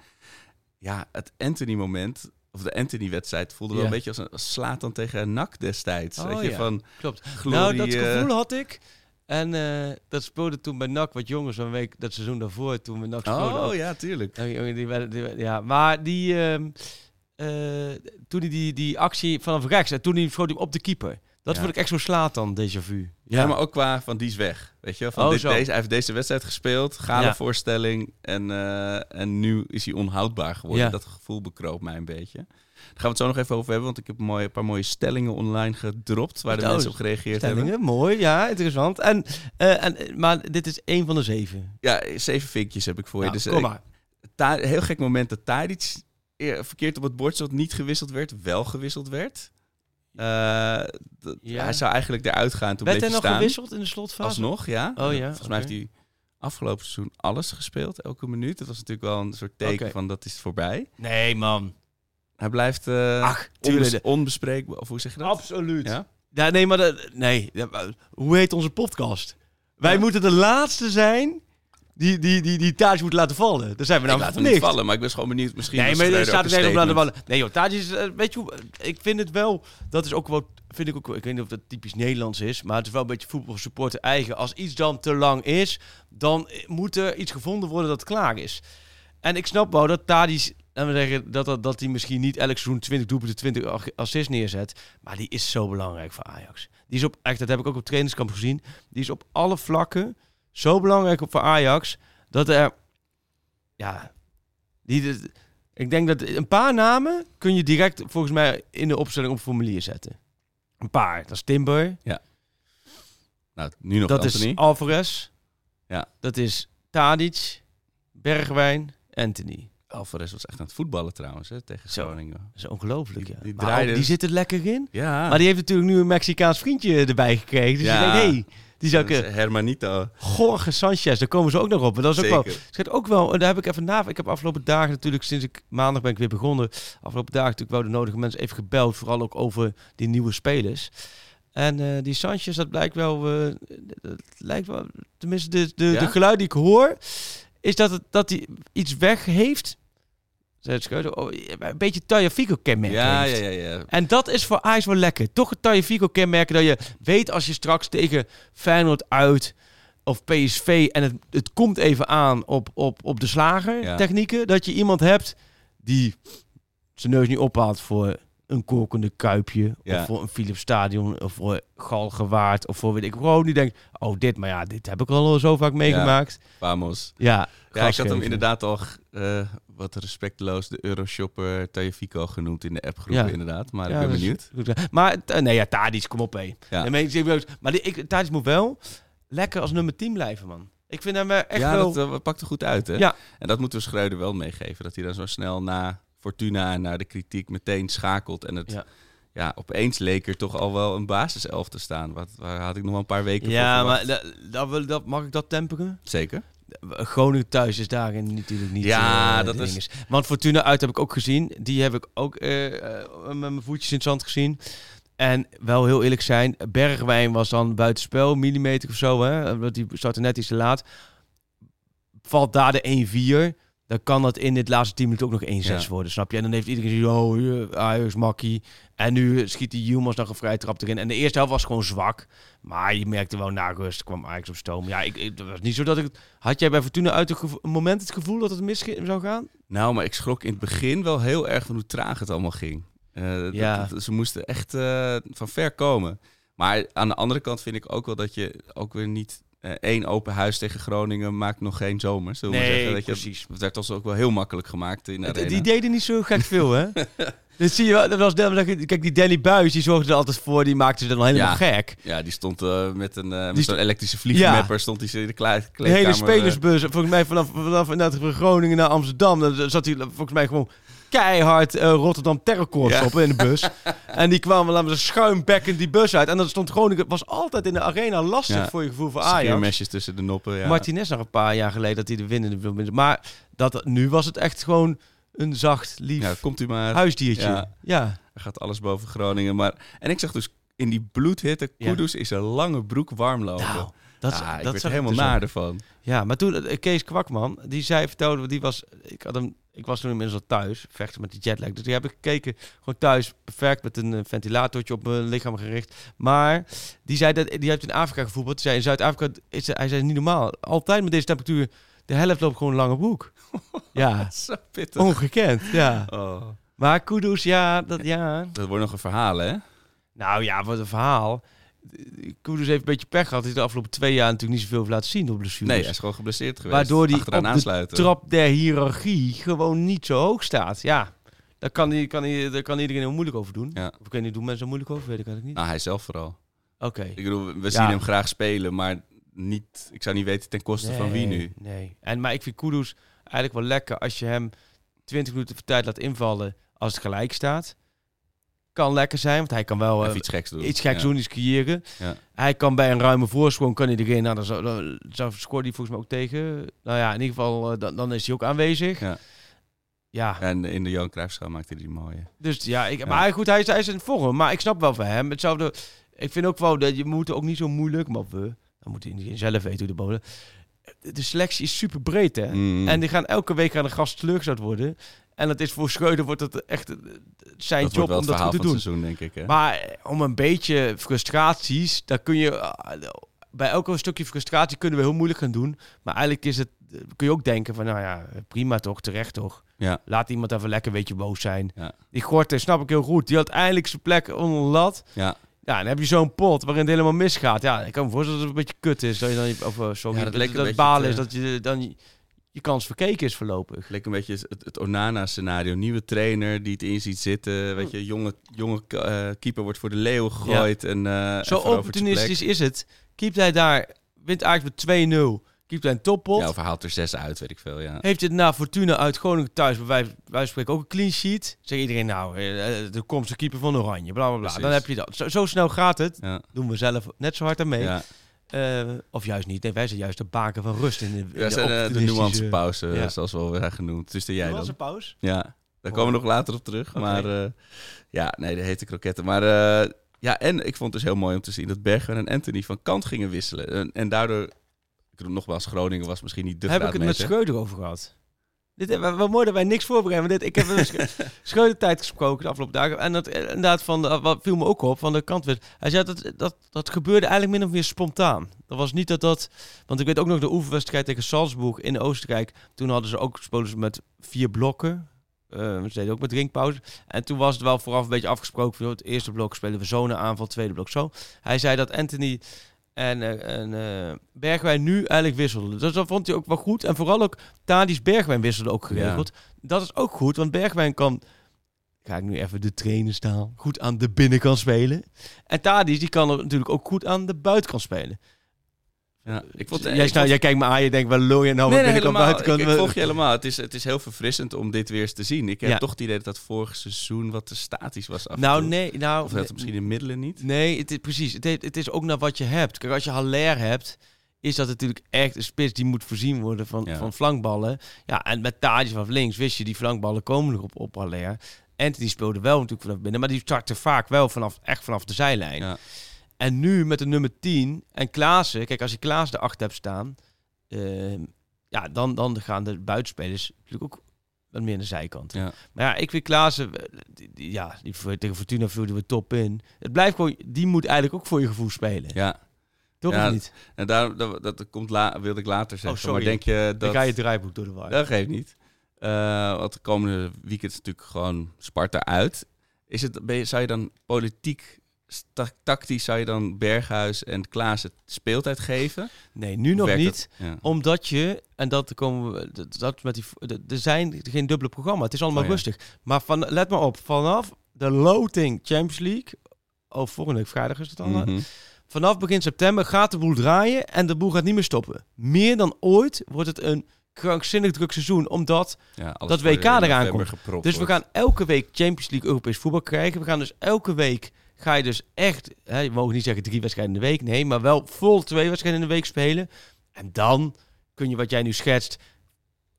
Ja, het Anthony-moment, of de Anthony-wedstrijd, voelde wel een beetje als een als Slatan tegen NAC destijds. Oh, Weet je, ja. van Klopt. glorie, nou, dat gevoel had ik. En eh, dat speelde toen bij NAC wat jongens een week, dat seizoen daarvoor, toen we NAC speelden. ook. Oh ja, tuurlijk. Die die ja, maar die, ehm, eh, toen hij die, die actie vanaf rechts, en toen hij schoot hij op de keeper. Dat Ja. vond ik echt zo slaat dan, déjà vu. Ja, maar ook qua van die is weg. Weet je, van Oh, dit, zo. deze, hij heeft deze wedstrijd gespeeld, gale Ja. voorstelling. En, eh, en nu is hij onhoudbaar geworden. Ja. Dat gevoel bekroopt mij een beetje. Daar gaan we het zo nog even over hebben, want ik heb een, mooie, een paar mooie stellingen online gedropt waar de Oh, mensen op gereageerd Stellingen, hebben. mooi, ja, interessant. En, eh, en, maar dit is één van de zeven. Ja, zeven vinkjes heb ik voor je. Nou, Dus, kom eh, maar. Ta- heel gek moment dat Tadic eh, verkeerd op het bord stond, niet gewisseld werd, wel gewisseld werd. Eh, Ja. Hij zou eigenlijk eruit gaan, toen Werd bleef hij nog staan. gewisseld in de slotfase? Alsnog, ja. Oh ja, Volgens mij heeft hij afgelopen seizoen alles gespeeld, elke minuut. Dat was natuurlijk wel een soort teken van dat is voorbij. Nee, man. Hij blijft eh Ach, onbes- tuurlijk. onbespreekbaar, of hoe zeg je dat? Absoluut. Ja? Ja, nee, maar nee. Hoe heet onze podcast? Wij Ja. moeten de laatste zijn die die, die, die Taj moet laten vallen. Daar zijn we nou laat hem niet vallen, maar ik ben gewoon benieuwd. Misschien Nee, maar er staat er om laten vallen. Nee joh, Taj is, eh, weet je hoe, ik vind het wel, dat is ook wel, vind ik ook, ik weet niet of dat typisch Nederlands is, maar het is wel een beetje voetbalsupporter eigen. Als iets dan te lang is, dan moet er iets gevonden worden dat klaar is. En ik snap wel dat Tadic, laten we zeggen, dat, dat, dat hij misschien niet elk seizoen 20 doelpunten, 20 ach- assists neerzet. Maar die is zo belangrijk voor Ajax. Die is op, echt, dat heb ik ook op trainingskamp gezien. Die is op alle vlakken zo belangrijk voor Ajax. Dat er, ja, die, ik denk dat een paar namen kun je direct volgens mij in de opstelling op formulier zetten. Een paar. Dat is Timber. Nou, nu nog dat Anthony. is Alvarez. Ja. Dat is Tadic. Bergwijn. Anthony. Alvarez was echt aan het voetballen trouwens, hè, tegen Zo. Groningen. Dat is ongelooflijk, Die- ja. die Maar ook, die zit er lekker in. Ja. Maar die heeft natuurlijk nu een Mexicaans vriendje erbij gekregen. Dus Ja. je denkt, hey, die zou ik... Dat eh, Hermanito. Jorge Sanchez, daar komen ze ook nog op. Maar dat is ook wel... Het ook wel, en daar heb ik even na. Ik heb afgelopen dagen natuurlijk, sinds ik maandag ben ik weer begonnen. Afgelopen dagen natuurlijk wel de nodige mensen even gebeld. Vooral ook over die nieuwe spelers. En eh, die Sanchez, dat blijkt wel, eh, lijkt wel, tenminste de, de, Ja? de geluid die ik hoor, is dat, het, dat hij iets weg heeft. Zei het Schreuder, oh, Een beetje Tajafico kenmerk Ja, ja, ja, ja. En dat is voor Ajax wel lekker. Toch het Tajafico kenmerken dat je weet als je straks tegen Feyenoord uit of PSV en het, het komt even aan op, op, op de slager Ja. technieken, dat je iemand hebt die zijn neus niet ophaalt voor een kokende kuipje Ja. of voor een Philips Stadion of voor Galgenwaard of voor weet ik gewoon die denkt, oh dit, maar ja, dit heb ik al zo vaak meegemaakt. Vamos. Ja, Ja, ik had hem inderdaad al eh, wat respectloos de Euroshopper Tajafico genoemd in de appgroepen Ja. inderdaad. Maar Ja, ik ben is benieuwd. Maar eh, nee, ja, Tadic, kom op hé. Ja. Nee, maar maar die, ik, Tadic moet wel lekker als nummer 10 blijven, man. Ik vind hem eh, echt ja, wel... dat eh, pakt er goed uit, hè? Ja. En dat moeten we Schreuder wel meegeven. Dat hij dan zo snel na Fortuna en naar de kritiek meteen schakelt. En het, ja. Ja. opeens leek er toch al wel een basiself te staan. Wat, waar had ik nog wel een paar weken ja, voor maar verwacht. dat, dat, wil- dat, mag ik dat temperen? Zeker. Groningen thuis is daarin natuurlijk niet. Ja, eh, dat is-. Want Fortuna uit heb ik ook gezien. Die heb ik ook eh, eh, met mijn voetjes in het zand gezien. En wel heel eerlijk zijn, Bergwijn was dan buitenspel, millimeter of zo. Hè? Want die startte net iets te laat. Valt daar de 1-4. Dan kan dat in dit laatste 10 minuten ook nog 1-6 Ja. worden, snap je? En dan heeft iedereen gezien, oh, hier, Ajax, makkie. En nu schiet die Yilmaz nog een vrije trap erin. En de eerste helft was gewoon zwak. Maar je merkte wel, na rust kwam Ajax op stoom. Ja, ik, het was niet zo dat ik... Had jij bij Fortuna uit gevo- een moment het gevoel dat het mis zou gaan? Nou, maar ik schrok in het begin wel heel erg van hoe traag het allemaal ging. Eh, Ja. dat- ze moesten echt eh, van ver komen. Maar aan de andere kant vind ik ook wel dat je ook weer niet... eh, één open huis tegen Groningen maakt nog geen zomer. Zullen Nee, zeggen. Dat je, precies. Het werd ons ook wel heel makkelijk gemaakt in de Het- arena. die deden niet zo gek veel, hè? Dat zie je wel. Dat was, kijk, die Danny Buis, die zorgde er altijd voor. Die maakte ze dan helemaal Ja. gek. Ja, die stond eh, met een eh, met zo'n elektrische vliegenmapper stond hij in de kle- De kleedkamer. hele eh, spelersbus, volgens mij vanaf, vanaf inderdaad van Groningen naar Amsterdam, dan zat hij volgens mij gewoon keihard eh, Rotterdam Terrorkorps Ja. op in de bus. en die kwamen laten we schuimbekkend die bus uit. En dan stond Groningen, was altijd in de arena lastig Ja. voor je gevoel voor Ajax. Scheermesjes tussen de noppen. Ja. Martinez nog een paar jaar geleden dat hij de winnende wil winnen. Maar dat, nu was het echt gewoon een zacht, lief ja, komt u maar. huisdiertje. Ja. Ja. Er gaat alles boven Groningen. Maar... En ik zag dus in die bloedhitte. Kudus is een lange broek warm lopen. Nou, dat, ja, ik werd er helemaal dus naar ervan. Ja, maar toen, eh, Kees Kwakman, die zei, vertelde, die was, ik had hem, ik was toen inmiddels al thuis, vechten met die jetlag. Dus die heb ik gekeken, gewoon thuis, perfect, met een eh, ventilatortje op mijn lichaam gericht. Maar die zei dat, die heeft in Afrika gevoetbald. Die zei in Zuid-Afrika, is, hij zei niet normaal. Altijd met deze temperatuur, de helft loopt gewoon een lange broek. ja, Zo pittig. ongekend, ja. Oh. Maar Kudus, ja, dat, ja. Dat wordt nog een verhaal, hè? Nou ja, wat een verhaal. Kudus heeft een beetje pech gehad. Hij heeft de afgelopen twee jaar natuurlijk niet zoveel laten zien op blessures. Nee, hij is gewoon geblesseerd geweest. Waardoor die Achteraan op de aansluiten. trap der hiërarchie gewoon niet zo hoog staat. Ja, daar kan, hij, kan, hij, daar kan iedereen heel moeilijk over doen. Ja. Of weet niet, doen mensen er moeilijk over? Weet ik eigenlijk niet. Nou, hij zelf vooral. Oké. Ik bedoel, we Ja. zien hem graag spelen, maar niet, ik zou niet weten ten koste van wie nu. Nee. En, maar ik vind Kudus eigenlijk wel lekker als je hem 20 minuten voor tijd laat invallen als het gelijk staat. Kan lekker zijn, want hij kan wel eh, iets geks doen. iets geks Ja. doen, iets creëren. Ja. Hij kan bij een ruime voorsprong, kan hij erin. Nou, dan, zou, dan zou, scoort hij volgens mij ook tegen. Nou ja, in ieder geval, eh, dan, dan is hij ook aanwezig. Ja. Ja, En in de Johan Cruijffschaal maakte hij die mooie. dus ja, ik, maar goed, hij is, hij is in vorm. Maar ik snap wel van hem. Hetzelfde, ik vind ook wel dat je moet ook niet zo moeilijk, maar we, dan moet hij zelf weten hoe de bodem. De selectie is super breed, hè? Mm. En die gaan elke week aan de gast teleurgesteld worden. En dat is voor Schreuder wordt het echt zijn dat job om dat goed te doen. seizoen, denk ik. Hè? Maar om een beetje frustraties, daar kun je eh, bij elke stukje frustratie kunnen we heel moeilijk gaan doen. Maar eigenlijk is het, eh, kun je ook denken van, nou ja, prima toch, terecht toch. Ja. Laat iemand even lekker een beetje boos zijn. Ja. Die Gorten snap ik heel goed. Die had eindelijk zijn plek onder de lat. Ja. Ja, dan heb je zo'n pot waarin het helemaal misgaat. Ja, ik kan me voorstellen dat het een beetje kut is. Dat je dan, of eh, sorry, Ja, dat, dat dat balen is dat je dan je, kans verkeken is voorlopig. Leek een beetje het, het Onana-scenario. Nieuwe trainer die het in ziet zitten. Weet je, jonge, jonge eh, keeper wordt voor de leeuw gegooid. En, eh, en Zo opportunistisch is het. Keept hij daar, wint Ajax met 2-0. Keept hij een toppot. Ja, of haalt er zes uit, weet ik veel. Ja. Heeft het na Fortuna uit Groningen thuis, bij wijze wij spreken ook een clean sheet. Zeg iedereen nou, eh, de komst keeper van Oranje, bla bla bla. Precies. Dan heb je dat. Zo, zo snel gaat het. Ja. Doen we zelf net zo hard aan mee. Ja. Eh, of juist niet. Nee, wij zijn juist de baken van rust in de, in Ja, de zijn, eh, de nuancepauze, Ja. zoals wel weer genoemd. Dus de jij dan. een pauze? Ja, daar komen we nog later op terug. Maar eh, ja, nee, de hete kroketten. Maar eh, ja, en ik vond het dus heel mooi om te zien dat Bergwijn en Anthony van kant gingen wisselen. En, en daardoor, ik bedoel, nogmaals, Groningen was misschien niet de Heb ik het met. Schreuder over gehad? Dit, eh, wat mooi dat wij niks voorbereiden. maar Dit, ik heb Schreuder tijd gesproken de afgelopen dagen. En dat eh, inderdaad, van wat viel me ook op, van de kant werd. Hij zei dat, dat dat gebeurde eigenlijk min of meer spontaan. Dat was niet dat dat... Want ik weet ook nog de oefenwedstrijd tegen Salzburg in Oostenrijk. Toen hadden ze ook ze met vier blokken. Eh, ze deden ook met drinkpauze. En toen was het wel vooraf een beetje afgesproken. Joh, het eerste blok spelen we zo een aanval, tweede blok zo. Hij zei dat Anthony en, eh, en eh, Bergwijn nu eigenlijk wisselden. Dus dat vond hij ook wel goed. En vooral ook Tadis Bergwijn wisselde ook geregeld. Dat is ook goed, want Bergwijn kan... Ga ik nu even de trainerstaal. Goed aan de binnenkant spelen. En Tadis die kan er natuurlijk ook goed aan de buitenkant spelen. Ja, ik vond, jij, ik snel, vond- jij kijkt me aan, je denkt wel lul je nou Nee, nee, helemaal. Ik, volg je helemaal. Het is, het is heel verfrissend om dit weer eens te zien. Ik heb Ja. toch het idee dat dat vorig seizoen wat te statisch was. Af en Nou, nee, nou... Of dat misschien de middelen niet. Nee, het is, precies. Het, is- het is ook naar wat je hebt. Kijk, als je Haller hebt, is dat natuurlijk echt een spits die moet voorzien worden van, Ja. van flankballen. Ja, en met Tadis vanaf links wist je, die flankballen komen nog op, op Haller. Anthony speelde wel natuurlijk vanaf binnen, maar die startte vaak wel vanaf, echt vanaf de zijlijn. Ja. En nu met de nummer 10 en Klaassen, kijk, als je Klaas de 8 hebt staan, ehm, ja, dan, dan gaan de buitenspelers natuurlijk ook wat meer aan de zijkant. Ja. Maar ja, ik vind Klaassen, eh, die, die- ja, die, tegen Fortuna voerden we top in. Het blijft gewoon, die moet eigenlijk ook voor je gevoel spelen. ja. Toch Ja, of niet? En daar, dat, dat komt la, wilde ik later zeggen. sorry. Maar denk je dat... Dan ga je het draaiboek door de war. Dat geeft niet. Eh want de komende weekend is natuurlijk gewoon Sparta uit. Is het, ben je, zou je dan politiek, tactisch, zou je dan Berghuis en Klaassen speeltijd geven? Nee, nu Of nog niet. dat? Ja. Omdat je, en dat komen we, dat, met die, er zijn geen dubbele programma. Het is allemaal Oh ja. rustig. Maar van, let maar op, vanaf de loting Champions League, oh volgende week vrijdag is het dan? Mhm. vanaf begin september gaat de boel draaien en de boel gaat niet meer stoppen. Meer dan ooit wordt het een krankzinnig druk seizoen, omdat Ja, Dat WK eraan komt. Dus we gaan elke week Champions League Europees voetbal krijgen. We gaan dus elke week, ga je dus echt, hè, je mag niet zeggen drie wedstrijden in de week, nee, maar wel vol twee wedstrijden in de week spelen. En dan kun je wat jij nu schetst,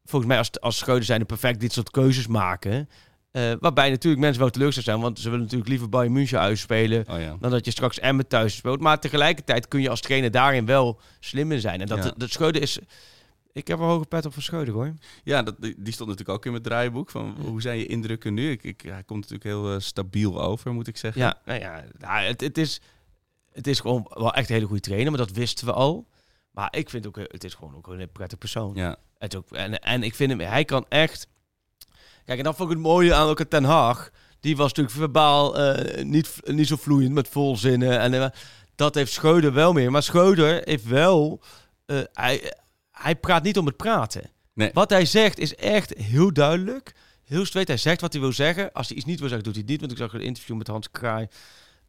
volgens mij als, als Schreuder zijn er perfect dit soort keuzes maken. Eh, waarbij natuurlijk mensen wel teleurgesteld zijn, want ze willen natuurlijk liever Bayern München uitspelen Oh ja. dan dat je straks Emmen thuis speelt. Maar tegelijkertijd kun je als trainer daarin wel slim in zijn. En dat, Ja. dat Schreuder is... Ik heb een hoge pet op Schreuder, hoor. Ja, dat, die stond natuurlijk ook in mijn draaiboek. Van, hoe zijn je indrukken nu? Ik, ik, hij komt natuurlijk heel eh, stabiel over, moet ik zeggen. Ja, nou ja, nou, het, het, is, het is gewoon wel echt een hele goede trainer, maar dat wisten we al. Maar ik vind ook, eh, het is gewoon ook een hele prettige persoon. Ja. Het ook, en, en ik vind hem, hij kan echt... Kijk, en dat vond ik het mooie aan ook het Ten Haag. Die was natuurlijk verbaal eh, niet, niet zo vloeiend met volzinnen. En dat heeft Schreuder wel meer. Maar Schreuder heeft wel... hij, hij praat niet om het praten. Nee. Wat hij zegt is echt heel duidelijk. Heel straight. Hij zegt wat hij wil zeggen. Als hij iets niet wil zeggen, doet hij het niet. Want ik zag een interview met Hans Kraai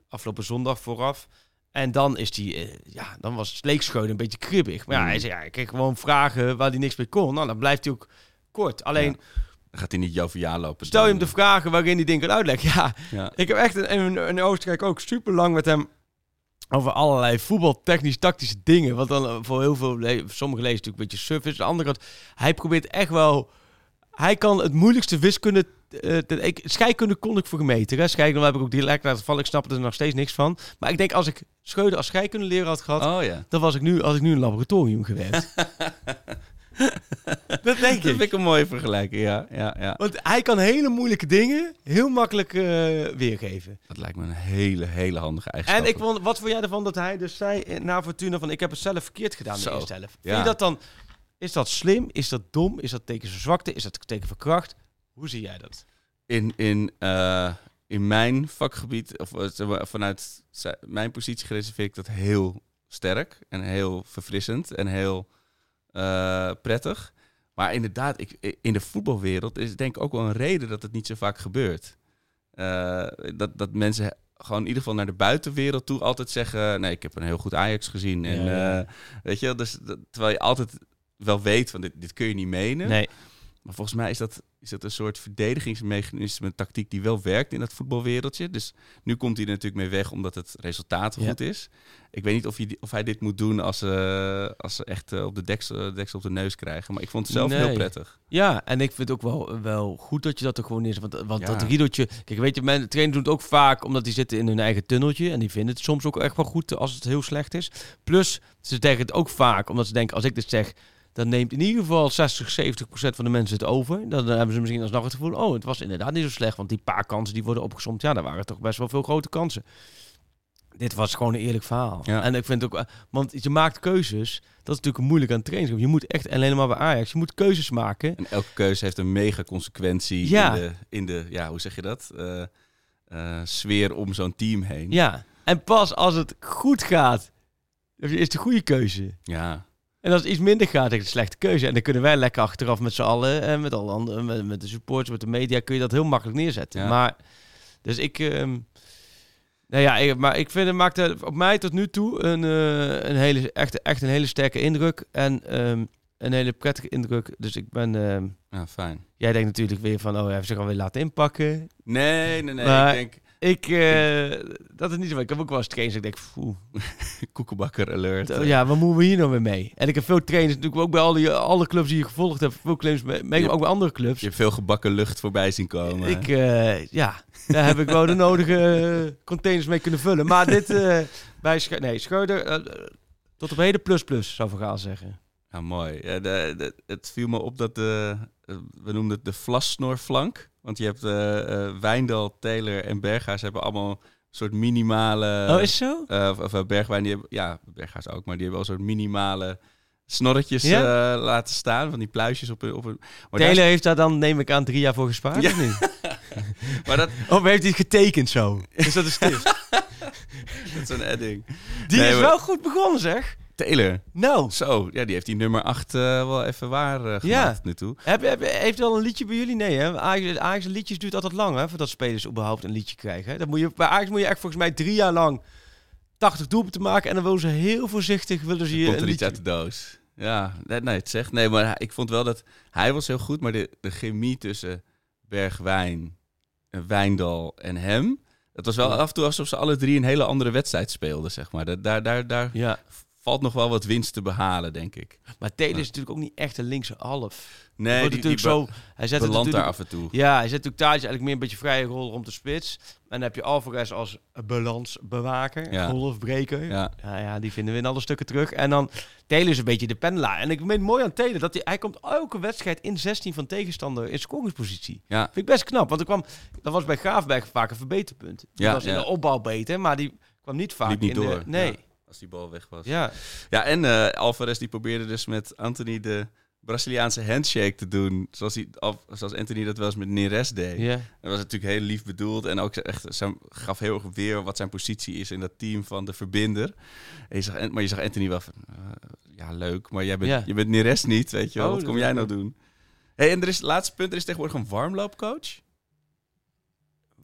afgelopen zondag vooraf. En dan is hij, eh, ja, dan was Sleek Schreuder een beetje kribbig. Maar ja, Mm. hij zei, ja, ik kreeg gewoon vragen waar hij niks mee kon. Nou, dan blijft hij ook kort. Alleen, Ja. Dan gaat hij niet joviaal lopen. stel je hem de vragen waarin hij dingen kan uitleggen. Ja, Ja. ik heb echt in, in, in Oostenrijk ook super lang met hem over allerlei voetbaltechnisch tactische dingen. Want dan voor heel veel, le- sommige lezen natuurlijk een beetje surface. De andere kant, hij probeert echt wel... Hij kan het moeilijkste wiskunde... eh, te- ik, scheikunde kon ik voor gemeten. Hè? Scheikunde heb ik ook direct laten vallen. Ik snap er nog steeds niks van. Maar ik denk, als ik Schreuder als scheikundeleraar had gehad... Oh ja. dan was ik nu, als ik nu in een laboratorium gewerkt. dat denk Dat ik. vind ik een mooie vergelijking, ja. ja, ja. Want hij kan hele moeilijke dingen heel makkelijk eh, weergeven. Dat lijkt me een hele, hele handige eigenschap. En ik vond, wat vond jij ervan dat hij dus zei eh, na Fortuna van ik heb het zelf verkeerd gedaan de Zo, eerste helft. Vind ja. je dat dan, is dat slim? Is dat dom? Is dat teken van zwakte? Is dat teken van kracht? Hoe zie jij dat? in, in, eh, in mijn vakgebied, of vanuit mijn positie gereserveerd, ik dat heel sterk en heel verfrissend en heel eh, prettig. Maar inderdaad, ik, in de voetbalwereld is het denk ik ook wel een reden dat het niet zo vaak gebeurt. Eh, dat, dat mensen gewoon in ieder geval naar de buitenwereld toe altijd zeggen... nee, ik heb een heel goed Ajax gezien. En, Ja, ja. eh, weet je, dus, dat- terwijl je altijd wel weet van dit, dit kun je niet menen. Nee. Maar volgens mij is dat, is dat een soort verdedigingsmechanisme, een tactiek die wel werkt in dat voetbalwereldje. Dus nu komt hij er natuurlijk mee weg omdat het resultaat Ja. goed is. Ik weet niet of, hij, of hij dit moet doen als, ze als ze echt eh, op de deksel, deksel op de neus krijgen. Maar ik vond het zelf Nee. heel prettig. Ja, en ik vind het ook wel, wel goed dat je dat er gewoon is. Want, want Ja. dat riedeltje... Kijk, weet je, mijn trainer doet het ook vaak omdat die zitten in hun eigen tunneltje. En die vinden het soms ook echt wel goed als het heel slecht is. Plus, ze zeggen het ook vaak omdat ze denken, als ik dit zeg... dan neemt in ieder geval 60, 70 procent van de mensen het over. Dan hebben ze misschien alsnog het gevoel... oh, het was inderdaad niet zo slecht. Want die paar kansen die worden opgezomd... ja, daar waren toch best wel veel grote kansen. Dit was gewoon een eerlijk verhaal. Ja. En ik vind ook... eh, Want je maakt keuzes. Dat is natuurlijk moeilijk aan training. Je moet echt, en alleen maar bij Ajax... je moet keuzes maken... En elke keuze heeft een mega consequentie Ja. in, de, in de, ja, hoe zeg je dat? Eh, eh, sfeer om zo'n team heen. Ja, en pas als het goed gaat, is de goede keuze. Ja. En als het iets minder gaat, is het een slechte keuze. En dan kunnen wij lekker achteraf met z'n allen, en met alle anderen, met, met de supporters, met de media, kun je dat heel makkelijk neerzetten. Ja. Maar, dus ik, ehm, nou ja, ik, maar ik vind het maakt het op mij tot nu toe een, eh, een hele, echt, echt een hele sterke indruk. En ehm, een hele prettige indruk. Dus ik ben, ehm, ja, fijn. jij denkt natuurlijk weer van, oh, hij heeft zich alweer laten inpakken. Nee, nee, nee. Maar- Ik denk Ik, eh, dat is niet zo. Ik heb ook wel eens trainers, ik denk, poeh. koekenbakker alert. Oh, Ja, wat moeten we hier nou weer mee? En ik heb veel trainers, natuurlijk ook bij al die, alle clubs die je gevolgd hebt, veel claims mee, Je- ook bij andere clubs. Je hebt veel gebakken lucht voorbij zien komen. ik, eh, ja, daar heb ik wel de nodige eh, containers mee kunnen vullen. Maar dit, eh, bij Sch nee, Schreuder, eh, tot op heden plus plus, zou Van Gaal zeggen. Ja, mooi. Ja, de, de- het viel me op dat de, eh, we noemden het de vlasnorflank. Want je hebt eh, Wijndal, Taylor en Berghuis hebben allemaal een soort minimale... oh, is zo? eh, of, of Bergwijn, die hebben, ja, Berghuis ook, maar die hebben wel een soort minimale snorretjes Ja? laten staan. Van die pluisjes op een... Op een maar daar Taylor heeft daar dan, neem ik aan, drie jaar voor gespaard, Ja. of niet? maar dat, Of heeft hij het getekend zo? Is dat een stift? dat is een edding. Die Nee, is maar- wel goed begonnen, zeg. Taylor. Nou, Zo, ja, die heeft die nummer 8 wel even waar eh, gemaakt Ja. nu toe. heb, heb, heeft wel een liedje bij jullie? Nee, hè? Ajax, Ajax liedjes duurt altijd lang, hè? Voordat spelers überhaupt een liedje krijgen. Hè? Dat moet je, bij Ajax moet je echt volgens mij drie jaar lang 80 doelpunten maken. En dan willen ze heel voorzichtig willen ze je Komt een er iets liedje... uit de doos. Ja, nee, nee, het zegt. Nee, maar ik vond wel dat hij was heel goed, maar de, de chemie tussen Bergwijn, eh, Wijndal en hem. Het was wel af en toe alsof ze alle drie een hele andere wedstrijd speelden, zeg maar. Daar, daar, daar Ja, valt nog wel wat winst te behalen, denk ik. maar Taylor is natuurlijk ook niet echt een linkse half. Nee, die, natuurlijk zo... Hij zet het belandt daar af en toe. Ja, hij zet natuurlijk Tadic eigenlijk meer een beetje vrije rol rond de spits. En dan heb je Alvarez als balansbewaker, Ja. golfbreker. Ja. Ja, ja, die vinden we in alle stukken terug. En dan Taylor is een beetje de pendelaar. En ik vind het mooi aan Taylor dat hij, hij komt elke wedstrijd in 16 van tegenstander in scoringspositie. Ja, Vind ik best knap, want er kwam, dat was bij Graafberg vaak een verbeterpunt. Die Ja, was in de opbouw beter, maar die kwam niet vaak liep niet in door. de... Nee, als die bal weg was. ja. Ja, en Alvarez die probeerde dus met Anthony de Braziliaanse handshake te doen. Zoals, hij, zoals Anthony dat wel eens met Neres deed. ja. Dat was natuurlijk heel lief bedoeld. En ook echt, zijn, gaf heel erg weer wat zijn positie is in dat team van de verbinder. En je zag, maar je zag Anthony wel van, eh, ja leuk, maar jij bent, je bent Neres niet, weet je wel. Oh, Wat kom jij nou doen? Hey, en er is, laatste punt, er is tegenwoordig een warmloopcoach.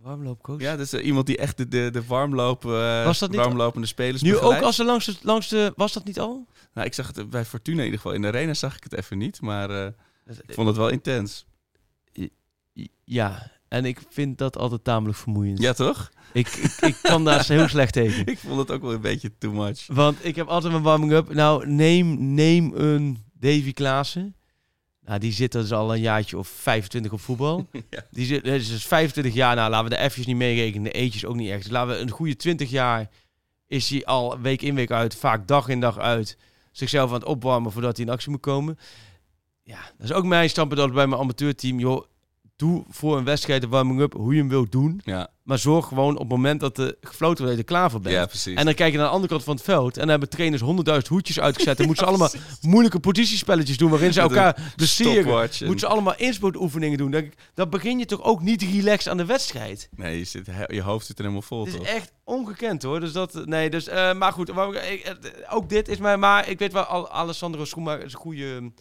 Warmloopcoach. Ja, dat is eh, iemand die echt de, de, de warmloop, eh, Was dat niet- warmlopende spelers Nu ook als ze langs de, langs de... Was dat niet al? Nou, ik zag het bij Fortuna in ieder geval. In de arena zag ik het even niet, maar eh, ik vond het wel intens. Ja, en ik vind dat altijd tamelijk vermoeiend. Ja, toch? Ik, ik, ik kan daar heel slecht tegen. Ik vond het ook wel een beetje too much. Want ik heb altijd mijn warming-up. Nou, neem, neem een Davy Klaassen. Nou, die zit dus al een jaartje of 25 op voetbal. Ja. Die zit dus is 25 jaar. Nou, laten we de F'jes niet meerekenen. De E'tjes ook niet echt. Dus laten we een goede 20 jaar is hij al week in week uit, vaak dag in dag uit, zichzelf aan het opwarmen voordat hij in actie moet komen. Ja, dat is ook mijn standpunt altijd bij mijn amateurteam. Joh, doe voor een wedstrijd de warming-up hoe je hem wilt doen. Ja, Maar zorg gewoon op het moment dat de gefloten wordt, dat je er klaar voor bent. ja precies. En dan kijk je naar de andere kant van het veld. En dan hebben trainers honderdduizend hoedjes uitgezet. En moeten ze allemaal moeilijke positiespelletjes doen. Waarin ze elkaar besteren. Stopwatch en- Moeten ze allemaal inspoedoefeningen doen. Dan, dan begin je toch ook niet relaxed aan de wedstrijd. Nee, je, zit, je hoofd zit er helemaal vol, Het is toch? echt ongekend hoor. Dus dat, nee, dus, eh, maar goed. eh, ook dit is mij, maar ik weet wel, Al- Alessandro Schoenmaker is een goede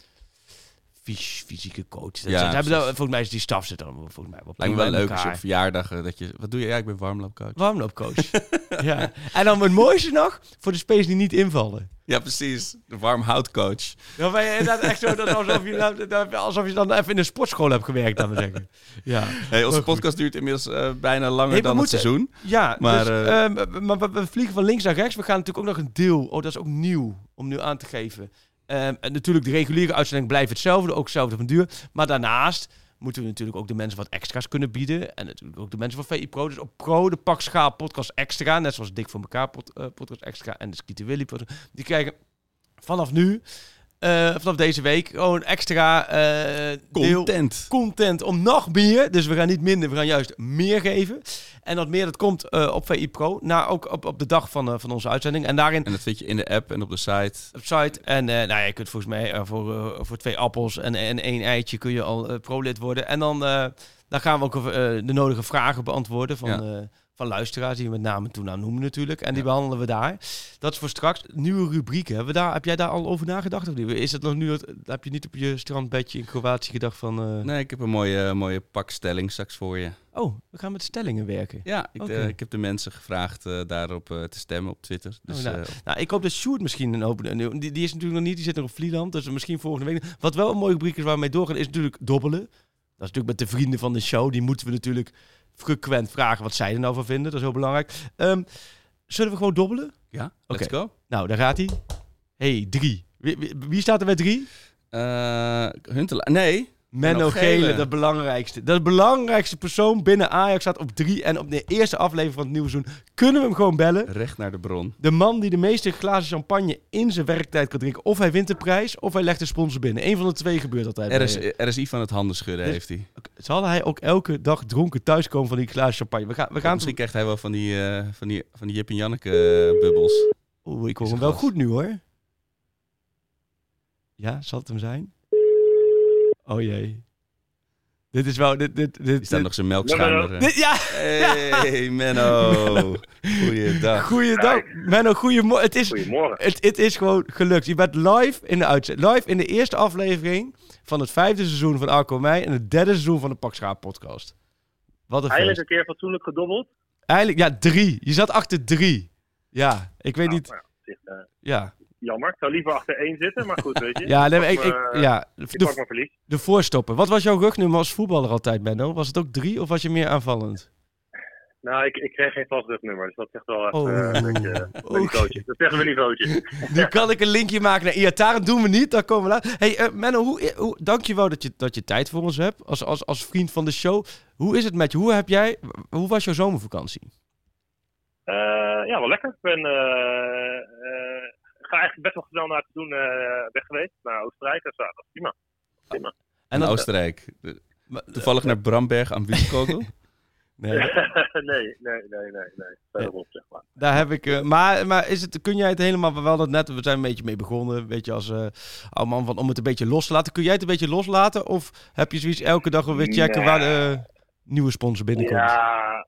fys- fysieke coach. Dat Ja, ze hebben volgens mij is die staf zit dan volgens mij wel Lijkt me wel leuk als je op elkaar. verjaardag eh, dat je... Wat doe je? Ja, ik ben warmloopcoach. Warmloopcoach. ja. En dan het mooiste nog, voor de spelers die niet invallen. Ja, precies. De warmhoutcoach. Dan ben je inderdaad echt zo dat alsof je, alsof je dan even in een sportschool hebt gewerkt, we zeggen. Ja, Hey, onze podcast duurt inmiddels eh, bijna langer Hey, dan moeten- het seizoen. ja Maar, dus, eh, ehm, maar we, we vliegen van links naar rechts. We gaan natuurlijk ook nog een deel, oh dat is ook nieuw om nu aan te geven. Ehm, en natuurlijk, de reguliere uitzending blijft hetzelfde, ook hetzelfde van duur. Maar daarnaast moeten we natuurlijk ook de mensen wat extra's kunnen bieden. En natuurlijk ook de mensen van VI Pro. Dus op Pro, de Pak Schaal podcast extra, net zoals Dik voor elkaar eh, podcast extra en de Skieten Willy podcast. Die krijgen vanaf nu, eh, vanaf deze week, gewoon extra eh deel Content. content om nog meer. Dus we gaan niet minder, we gaan juist meer geven. En dat meer, dat komt eh, op VI Pro. Nou, ook op, op de dag van, van onze uitzending. En daarin En dat vind je in de app en op de site. op site. En nou ja, je kunt volgens mij voor, voor twee appels en, en één eitje kun je al pro-lid worden. En dan, dan gaan we ook de nodige vragen beantwoorden van, Ja. Van luisteraars, die we met name toen aan noemen natuurlijk. En die Ja. behandelen we daar. Dat is voor straks. Nieuwe rubrieken. Hebben we daar, heb jij daar al over nagedacht? Of niet? Is het nog nu, heb je niet op je strandbedje in Kroatië gedacht van... eh, Nee, ik heb een mooie, mooie pakstelling straks voor je. Oh, we gaan met stellingen werken. Ja, ik, eh, ik heb de mensen gevraagd eh, daarop te stemmen op Twitter. Dus, nou. Nou, ik hoop dat Sjoerd misschien een open... Die, die is natuurlijk nog niet, die zit nog op Vlieland. Dus misschien volgende week. Wat wel een mooie rubriek is waar we mee doorgaan, is natuurlijk dobbelen. Dat is natuurlijk met de vrienden van de show. Die moeten we natuurlijk frequent vragen wat zij er nou van vinden. Dat is heel belangrijk. Ehm, zullen we gewoon dobbelen? ja, Oké. let's go. Nou, daar gaat hij. hey, drie. Wie, wie, wie staat er met drie? Eh Huntelaar. Nee, Menno Gele, de belangrijkste. De belangrijkste persoon binnen Ajax staat op drie. En op de eerste aflevering van het nieuwe seizoen kunnen we hem gewoon bellen. Recht naar de bron. De man die de meeste glazen champagne in zijn werktijd kan drinken. Of hij wint de prijs, of hij legt de sponsor binnen. Eén van de twee gebeurt altijd. RS. RSI van het handen schudden Dus- heeft hij. Zal hij ook elke dag dronken thuiskomen van die glazen champagne? We gaan, we gaan Misschien krijgt hij wel van die, eh, van die, van die Jip en Janneke eh, bubbels. Oeh, ik hoor hem een wel goed nu hoor. Ja, zal het hem zijn? Oh jee. Dit is wel... Dit, dit, dit, Die staat dit- nog zijn melkschuimer. dit- ja, Hey Menno. Goeiedag. goeiedag. Menno, goeiemorgen. Het is, Goedemorgen. het, het is gewoon gelukt. Je bent live in de uitzending. Live in de eerste aflevering van het vijfde seizoen van Arco Meij en het derde seizoen van de Pak Schaap podcast. Wat een Eindelijk feest. een keer fatsoenlijk gedobbeld. Eigenlijk, ja, drie. Je zat achter drie. Ja, ik weet Nou, niet. ja, op zich, eh, Ja, jammer. Ik zou liever achter één zitten, maar goed, weet je. ja, nee, maar ik, pak ik, me- ja. Ik De, de voorstoppen. Wat was jouw rugnummer als voetballer altijd, Menno? Was het ook drie of was je meer aanvallend? Nou, ik, ik kreeg geen vast rugnummer, dus dat zegt wel even Oh. eh, een beetje eh, niveautje. Dat zeggen we niveautje. Nu kan ik een linkje maken naar Iataren. doen we niet, daar komen we later. Hey, eh, Menno, hoe, hoe, dankjewel dat je, dat je tijd voor ons hebt. Als, als, als vriend van de show. Hoe is het met je? Hoe, heb jij, hoe was jouw zomervakantie? Eh, ja, wel lekker. Ik ben, eh, eh, eigenlijk best wel snel naar het doen eh weg geweest. Naar Oostenrijk. Dus, ja, dat is prima. prima. En dat- Oostenrijk. Toevallig naar Bramberg aan Wieskogel. Nee, nee, nee, nee, nee, nee. Verderop, zeg maar. daar heb ik. eh, maar maar is het, kun jij het helemaal. We hadden het net, we zijn een beetje mee begonnen. Weet je, als eh oude man van om het een beetje los te laten. Kun jij het een beetje loslaten? Of heb je zoiets elke dag weer checken Nee. waar de nieuwe sponsor binnenkomt? Ja,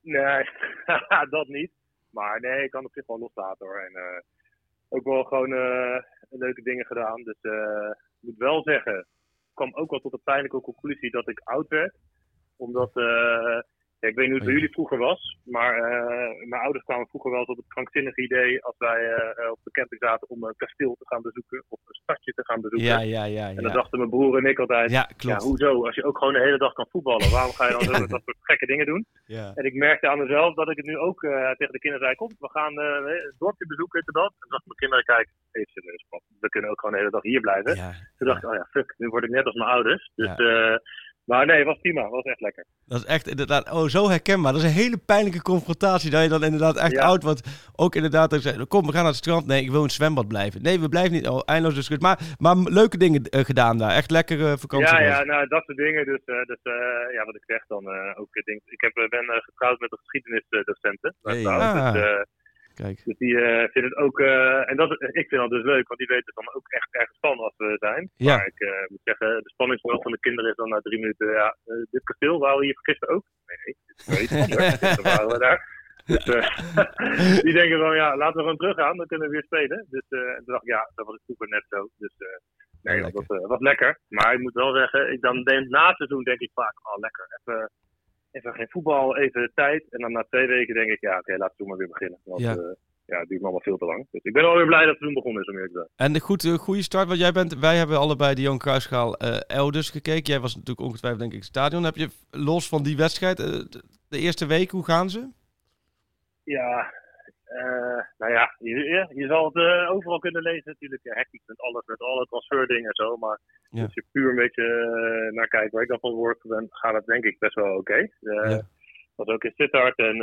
nee, dat niet. Maar nee, ik kan op zich wel loslaten hoor. En eh, ook wel gewoon eh, leuke dingen gedaan. Dus eh, ik moet wel zeggen, ik kwam ook wel tot de pijnlijke conclusie dat ik oud werd. Omdat, eh, ja, ik weet niet hoe het bij jullie vroeger was. Maar eh, mijn ouders kwamen vroeger wel tot het krankzinnige idee als wij eh, op de camping zaten om een kasteel te gaan bezoeken. Of een stadje te gaan bezoeken. ja, ja, ja. En dan Ja, dachten mijn broer en ik altijd, ja ja, klopt. hoezo? Als je ook gewoon de hele dag kan voetballen, waarom ga je dan zo dat soort gekke dingen doen? Ja. En ik merkte aan mezelf dat ik het nu ook eh, tegen de kinderen zei: Kom, we gaan het dorpje bezoeken, en dat. En toen dachten mijn kinderen: Kijk, even serieus, pap. We kunnen ook gewoon de hele dag hier blijven. Toen dacht ik: Oh ja, fuck, nu word ik net als mijn ouders. Dus, maar nee, het was prima. Het was echt lekker. Dat is echt inderdaad, oh zo herkenbaar. Dat is een hele pijnlijke confrontatie. Dat je dan inderdaad echt Ja. oud wordt. Ook inderdaad, dat je zegt, kom we gaan naar het strand. Nee, ik wil in het zwembad blijven. Nee, we blijven niet. Oh, eindeloos discussie. Maar, maar leuke dingen eh, gedaan daar. Echt lekkere vakantie. Ja, ja, nou, dat soort dingen. Dus, eh, dus eh, ja, wat ik zeg dan ook. Ik, denk, ik heb, ben getrouwd met een geschiedenisdocenten. Hey. Ah. Dus, eh, Kijk. Dus die eh vinden het ook, eh, en dat, ik vind dat dus leuk, want die weten dan ook echt ergens van als we zijn. Ja. Maar ik eh, moet zeggen, de spanningsboog van de kinderen is dan na drie minuten, ja, dit kasteel, waren we hier gisteren ook? Nee, dit is anders. Gisteren waren we daar. Dus die denken van, ja, laten we gewoon teruggaan, dan kunnen we weer spelen. Dus en toen dacht ik, ja, dat was vroeger net zo. Dus nee, dat was, was lekker. Maar ik moet wel zeggen, ik dan denk, na het seizoen denk ik vaak, oh lekker, even, even geen voetbal, even tijd. En dan na twee weken denk ik, ja, oké, laten we maar weer beginnen. Want, Ja. eh, ja, het duurt me allemaal veel te lang. Dus ik ben alweer blij dat het seizoen begonnen is, om eerlijk te zijn. En de goed, eh, goede start, want jij bent, wij hebben allebei de Johan Cruijffschaal eh elders gekeken. Jij was natuurlijk ongetwijfeld denk ik het stadion. Heb je los van die wedstrijd, de, de eerste week, hoe gaan ze? Ja, eh, nou ja, je, zal het eh, overal kunnen lezen natuurlijk. Hectisch met alles, met alle transferdingen en zo. Maar Ja. als je puur een beetje eh, naar kijkt waar ik dan van word, dan gaat het denk ik best wel oké. Eh, Ja. ook in Sittard en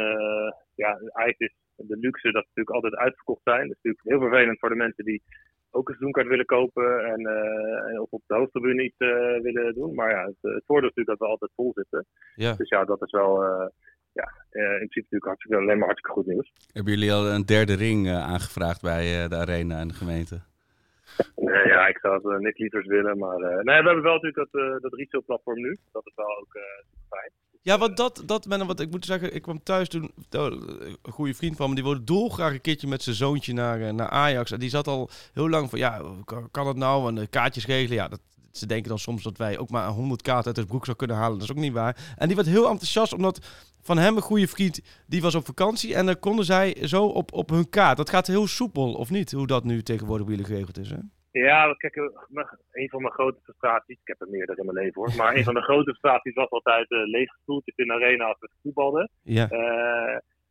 ja, eigenlijk is de luxe dat ze natuurlijk altijd uitverkocht zijn. Dat is natuurlijk heel vervelend voor de mensen die ook een seizoenkaart willen kopen en, en of op de hoofdtribune iets willen doen. Maar ja, het, het voordeel is natuurlijk dat we altijd vol zitten. Ja. Dus ja, dat is wel ja, eh, in principe natuurlijk hartstikke, alleen maar hartstikke goed nieuws. Hebben jullie al een derde ring eh, aangevraagd bij eh, de arena en de gemeente? Nee, ja, ik zou het uh, niks lievers willen, maar eh, nee, we hebben wel natuurlijk dat, eh dat resale platform nu. Dat is wel ook eh, super fijn. Ja, want dat, dat ben wat ik moet zeggen. Ik kwam thuis toen, oh, een goede vriend van me, die wilde dolgraag een keertje met zijn zoontje naar, naar Ajax. En die zat al heel lang van, ja, kan, kan het nou? En de kaartjes regelen, ja, dat, ze denken dan soms dat wij ook maar 100 kaarten uit het broek zou kunnen halen. Dat is ook niet waar. En die werd heel enthousiast, omdat van hem een goede vriend, die was op vakantie. En dan konden zij zo op, op hun kaart. Dat gaat heel soepel, of niet? Hoe dat nu tegenwoordig bij jullie geregeld is, hè? Ja, kijk, eh, een van mijn grote frustraties, ik heb er meerdere in mijn leven hoor, maar een van de grote frustraties was altijd uh, lege stoeltjes in de arena als we voetbalden. Ja.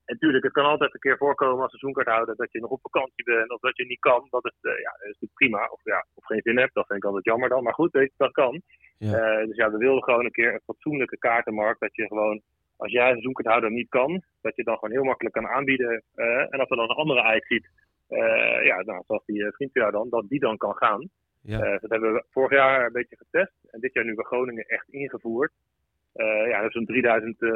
Eh, natuurlijk, het kan altijd een keer voorkomen als seizoenkaarthouder dat je nog op vakantie bent of dat je niet kan. Dat is, eh, ja, dat is natuurlijk prima. Of, ja, of geen zin hebt, dat vind ik altijd jammer dan. Maar goed, weet je, dat kan. Ja. Eh, dus ja, we wilden gewoon een keer een fatsoenlijke kaartenmarkt. Dat je gewoon, als jij een seizoenkaarthouder niet kan, dat je dan gewoon heel makkelijk kan aanbieden. eh, en als er dan een andere Ajax ziet, eh, ja, nou, zoals die vriend van jou dan, dat die dan kan gaan. Ja. Dat hebben we vorig jaar een beetje getest. En dit jaar nu bij Groningen echt ingevoerd. Eh ja, zo'n 3000 uh,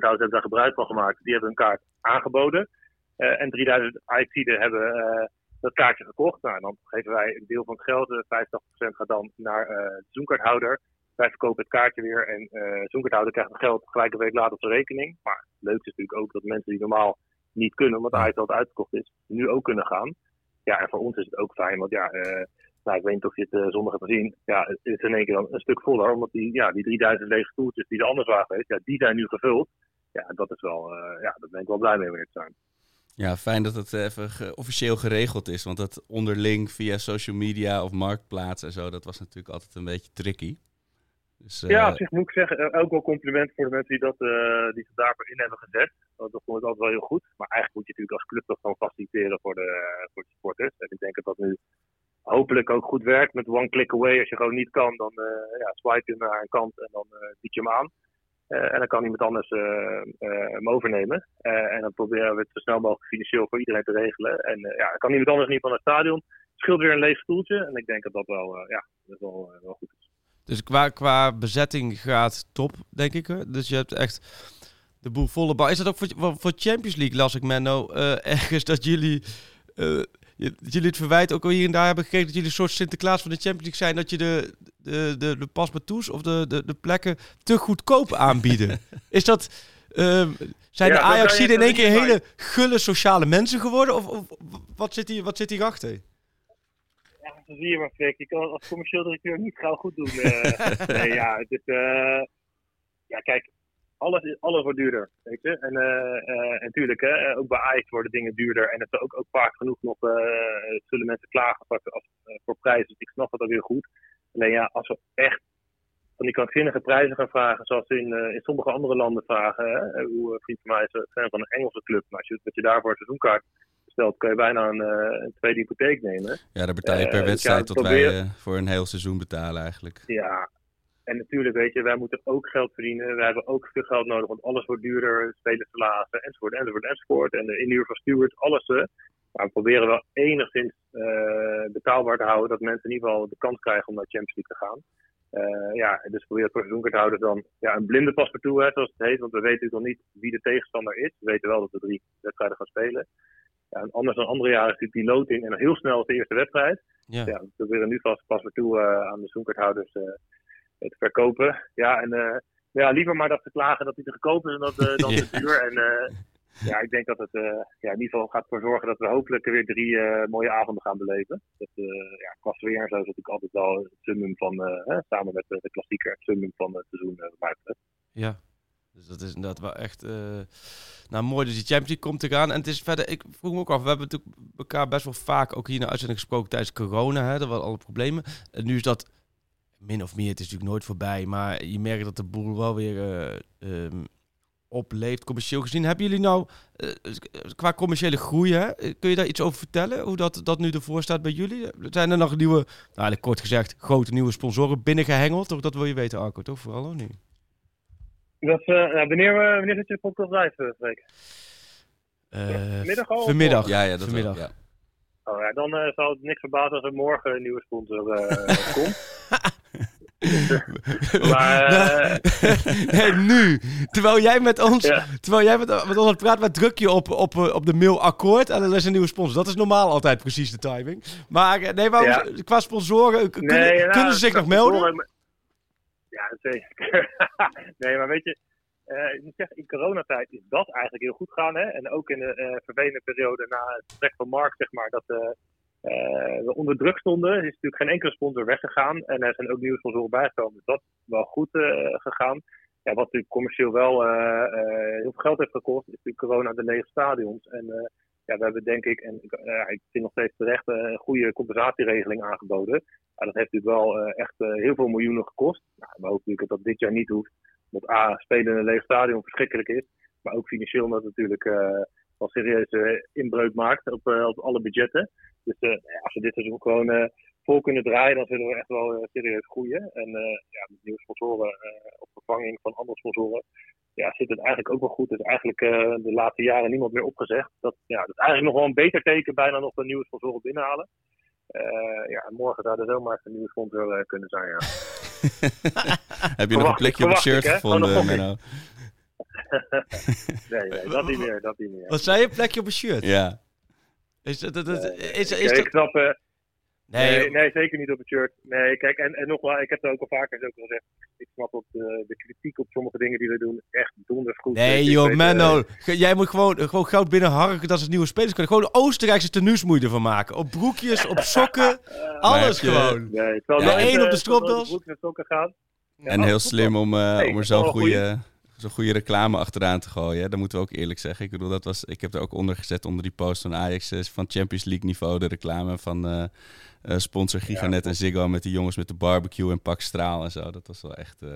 hebben daar gebruik van gemaakt. Die hebben een kaart aangeboden. Eh, en 3000 IX'den hebben eh, dat kaartje gekocht. Nou, en dan geven wij een deel van het geld. eh 85% gaat dan naar de zoenkaarthouder. Wij verkopen het kaartje weer. En de zoenkaarthouder krijgt het geld gelijk een week later op zijn rekening. Maar het leukste is natuurlijk ook dat mensen die normaal niet kunnen, omdat de altijd uitgekocht is, nu ook kunnen gaan. Ja, en voor ons is het ook fijn, want ja, uh, nou, ik weet niet of je het uh, zondag hebt gezien. Ja, het is in één keer dan een stuk voller, omdat die, ja, die 3000 lege stoeltjes die er anders waren geweest, ja, die zijn nu gevuld. Ja, dat is wel, uh, ja, daar ben ik wel blij mee, meneer zijn. Ja, fijn dat het even officieel geregeld is, want dat onderling via social media of marktplaats en zo, dat was natuurlijk altijd een beetje tricky. Dus, uh... Ja, op zich moet ik zeggen, ook wel compliment voor de mensen die, dat, uh, die zich daarvoor in hebben gezet. Dat, dat vond ik altijd wel heel goed. Maar eigenlijk moet je natuurlijk als club toch gewoon faciliteren voor de, voor de supporters. En ik denk dat dat nu hopelijk ook goed werkt met one click away. Als je gewoon niet kan, dan uh, ja, swipe je naar een kant en dan bied je hem aan. en dan kan iemand anders hem overnemen. en dan proberen we het zo snel mogelijk financieel voor iedereen te regelen. En ja, dan kan iemand anders niet van het stadion. Het scheelt weer een leeg stoeltje. En ik denk dat dat wel, ja, dat wel, wel goed is. Dus qua, qua bezetting gaat top, denk ik. Dus je hebt echt de boel volle bal. Is dat ook voor, voor Champions League, las ik, Menno, ergens dat jullie, jullie het verwijt ook al hier en daar hebben gekregen... dat jullie een soort Sinterklaas van de Champions League zijn... dat je de, de, de, de paspartouts of de, de, de plekken te goedkoop aanbieden. is dat... Uh, zijn ja, de ajax in één keer hele gulle sociale mensen geworden? Of, of wat, zit hier, wat zit hierachter? zo zie je maar, Frik. Je kan als commercieel directeur niet gauw goed doen. Uh, nee, ja, het is, uh, ja, kijk, alles, is, alles wordt duurder, weet je. En, uh, en tuurlijk, hè, ook bij Ajax worden dingen duurder. En het is ook, ook vaak genoeg nog, zullen mensen klagen voor, als, voor prijzen. Dus ik snap dat ook heel goed. Alleen ja, als we echt van die krankzinnige prijzen gaan vragen, zoals ze in, in sommige andere landen vragen. Hè, hoe vriend van mij is fan van een Engelse club. Maar als je, dat je daarvoor een seizoenkaart stelt, kun je bijna een, uh, een tweede hypotheek nemen. Ja, daar betaal je per uh, wedstrijd tot probeer... wij uh, voor een heel seizoen betalen eigenlijk. Ja, en natuurlijk weet je, wij moeten ook geld verdienen. We hebben ook veel geld nodig, want alles wordt duurder. Spelers verlaten, enzovoort, enzovoort, enzovoort. En de inhuur van stewards, alles. Maar we proberen wel enigszins betaalbaar te houden, dat mensen in ieder geval de kans krijgen om naar Champions League te gaan. Uh, ja, dus proberen voor seizoenkaarthouders dan ja, een blinde paspartout, hè, zoals het heet. Want we weten natuurlijk nog niet wie de tegenstander is. We weten wel dat we drie wedstrijden gaan spelen. Ja, en anders dan andere jaren is natuurlijk die loting en heel snel de eerste wedstrijd. Ja. ja we proberen nu vast paspartout uh, aan de seizoenkaarthouders uh, te verkopen. Ja, en uh, ja, liever maar dat ze klagen dat die te goedkoop is dan dat, dan te duur. En ja, ik denk dat het ja, in ieder geval gaat ervoor zorgen dat we hopelijk weer drie mooie avonden gaan beleven. Dat, ja, qua sfeer en zo is natuurlijk altijd wel het summum van, samen met de klassieker, het summum van het seizoen. Ja, dus dat is inderdaad wel echt uh, nou, mooi. Dus die Champions League komt te gaan. En het is verder, ik vroeg me ook af, we hebben natuurlijk elkaar best wel vaak ook hier de uitzending gesproken tijdens corona. Hè, er waren alle problemen. En nu is dat min of meer, het is natuurlijk nooit voorbij. Maar je merkt dat de boel wel weer uh, um, opleeft, commercieel gezien. Hebben jullie nou, uh, qua commerciële groei, hè, kun je daar iets over vertellen? Hoe dat, dat nu ervoor staat bij jullie? Zijn er nog nieuwe, nou eigenlijk kort gezegd, grote nieuwe sponsoren binnengehengeld? Toch, dat wil je weten, Arco, toch? Vooral ook niet. Dat, uh, nou, wanneer, wanneer zit je de podcast live, Freek? Uh, Middag al? Vanmiddag. Ja, ja, dat vanmiddag. Ja. Oh ja, dan uh, zal het niks verbazen als er morgen een nieuwe sponsor komt. maar, nee, nu. Terwijl jij met ons, ja. terwijl jij met, met ons aan het praten bent, druk je op, op, op de mail akkoord en dan is een nieuwe sponsor. Dat is normaal altijd precies de timing. Maar nee, waarom, ja. qua sponsoren, nee, nou, kunnen ze zich nog melden? Ja, zeker. nee, maar weet je, uh, ik moet zeggen, in coronatijd is dat eigenlijk heel goed gegaan. Hè? En ook in de uh, vervelende periode na het vertrek van Mark, zeg maar, dat uh, we onder druk stonden. Er is natuurlijk geen enkele sponsor weggegaan. En er zijn ook nieuwe sponsoren bijgekomen. Dus dat is wel goed gegaan. Ja, wat natuurlijk commercieel wel heel veel geld heeft gekost, is natuurlijk corona de lege stadions. En ja, we hebben denk ik, en ik vind nog steeds terecht, een goede compensatieregeling aangeboden. Ja, dat heeft natuurlijk wel echt heel veel miljoenen gekost. Nou, we hopen natuurlijk dat dat dit jaar niet hoeft. Want A, spelen in een leeg stadion verschrikkelijk is. Maar ook financieel omdat natuurlijk wel serieuze inbreuk maakt op, op alle budgetten. Dus als we dit seizoen gewoon vol kunnen draaien, dan zullen we echt wel serieus groeien. En ja, met nieuwe sponsoren op vervanging van andere sponsoren ja, zit het eigenlijk ook wel goed. Dus eigenlijk uh, de laatste jaren niemand meer opgezegd. Dat, ja, dat is eigenlijk nog wel een beter teken, bijna nog een nieuwe sponsor binnenhalen. Uh, ja, morgen zou er zomaar een nieuwe sponsor uh, kunnen zijn, ja. Heb je nog een plekje op het shirt ik, gevonden, oh? nee, nee, dat niet meer, dat niet meer. Wat zei je, plekje op een shirt? Ja. Is dat, dat, dat, is, is, is, ik snap, Nee, nee, nee, zeker niet op het shirt. Nee, kijk, en, en nogmaals, ik heb het ook al vaker ook gezegd. Ik snap op de, de kritiek op sommige dingen die we doen echt donders goed. Nee, joh, Menno. Uh, jij moet gewoon, gewoon goud binnenharken dat ze nieuwe spelers kunnen. Gewoon Oostenrijkse tenues moet je ervan maken. Op broekjes, op sokken, alles gewoon. Nee, het zal ja, één op de stropdas. Broekjes en sokken gaan. Ja, en heel slim om, uh, om er zo'n goede zo'n goede reclame achteraan te gooien. Dat moeten we ook eerlijk zeggen. Ik bedoel, dat was, ik heb er ook onder gezet onder die post van Ajax van Champions League niveau. De reclame van uh, uh, sponsor Giganet en Ziggo met die jongens met de barbecue en pak straal en zo. Dat was wel echt uh,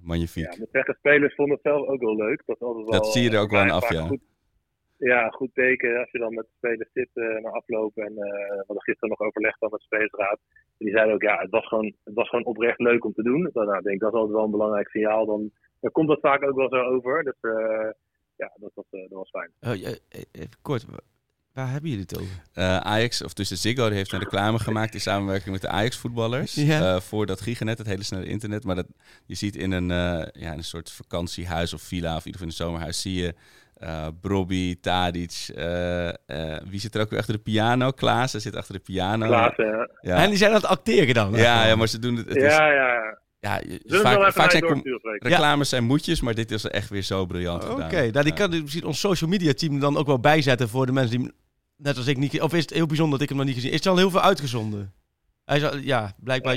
magnifiek. Ja, de spelers vonden het zelf ook wel leuk. Dat, wel, dat zie je er ook wel aan af, ja. Goed, ja, goed teken als je dan met de spelers zit uh, naar aflopen. En we hadden gisteren nog overlegd dan met de spelersraad. Die zeiden ook, ja, het was gewoon, het was gewoon oprecht leuk om te doen. Dan nou, denk ik, dat is altijd wel een belangrijk signaal. Dan, dan komt dat vaak ook wel zo over. Dus uh, ja, dat was, dat was fijn. Oh, even kort, Waar hebben jullie het over? Uh, Ajax, of tussen Ziggo, die heeft een reclame gemaakt in samenwerking met de Ajax-voetballers. Ja. Uh, voor dat Giganet, het hele snelle internet. Maar dat, je ziet in een, uh, ja, een soort vakantiehuis of villa, of in ieder geval in een zomerhuis, zie je uh, Brobby, Tadic. wie zit er ook weer achter de piano? Klaas zit achter de piano. Klaas, ja. ja. En die zijn aan het acteren dan? Ja, ja maar ze doen het. het ja, is, ja, ja. Ja, vaak, vaak zijn reclames zijn moedjes, maar dit is echt weer zo briljant Oké, okay, nou, die kan misschien ons social media team dan ook wel bijzetten voor de mensen die net als ik niet... Of is het heel bijzonder dat ik hem nog niet gezien Is het al heel veel uitgezonden? Hij is al, ja, blijkbaar...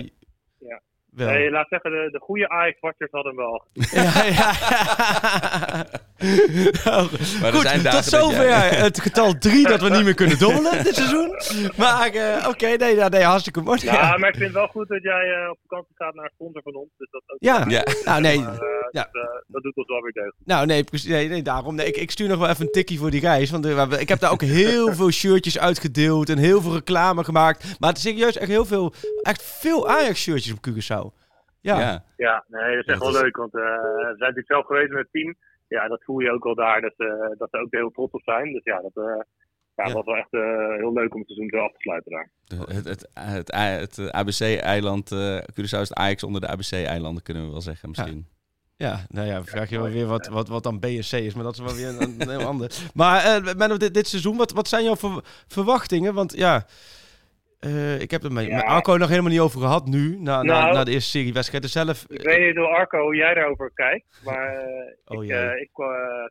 Ja. Wel. Nee, laat zeggen, de, de goede Ajax-watchers hadden hem wel. ja, ja. maar Goed, tot zover het getal 3 dat we niet meer kunnen dobbelen dit seizoen. Maar uh, oké, okay, nee, nee, hartstikke mooi. Ja, maar ik vind het wel goed dat jij uh, op vakantie gaat naar een sponsor van ons. Dus dat ook ja, ja. nou nee. Maar, uh, ja. Dat, dat, doet ons wel weer deugd. Nou nee, nee, nee daarom. Nee, ik, ik stuur nog wel even een tikkie voor die reis. Want ik heb daar ook heel veel shirtjes uitgedeeld en heel veel reclame gemaakt. Maar het is serieus echt heel veel, echt veel Ajax-shirtjes op Curaçao. Ja, ja, ja nee, dat is echt wel leuk. Want uh, we zijn natuurlijk zelf geweest met het team. Ja, dat voel je ook wel daar. Dat, uh, dat ze ook heel trots op zijn. Dus ja, dat uh, ja, ja. was wel echt heel leuk om het seizoen zo af te sluiten daar. Het, het, het, het ABC-eiland, Curaçao is het Ajax onder de ABC-eilanden, kunnen we wel zeggen misschien. Ja, nou ja, vraag je wel weer wat, wat, wat dan BSC is, maar dat is wel weer een, een heel ander. Maar uh, dit, dit seizoen, wat, wat zijn jouw ver, verwachtingen? Want ja, uh, ik heb het met, ja. met, Arco nog helemaal niet over gehad nu, na, nou, na, na, de eerste serie wedstrijden zelf. Ik weet niet hoe Arco, hoe jij daarover kijkt, maar uh, oh, ik, uh, ik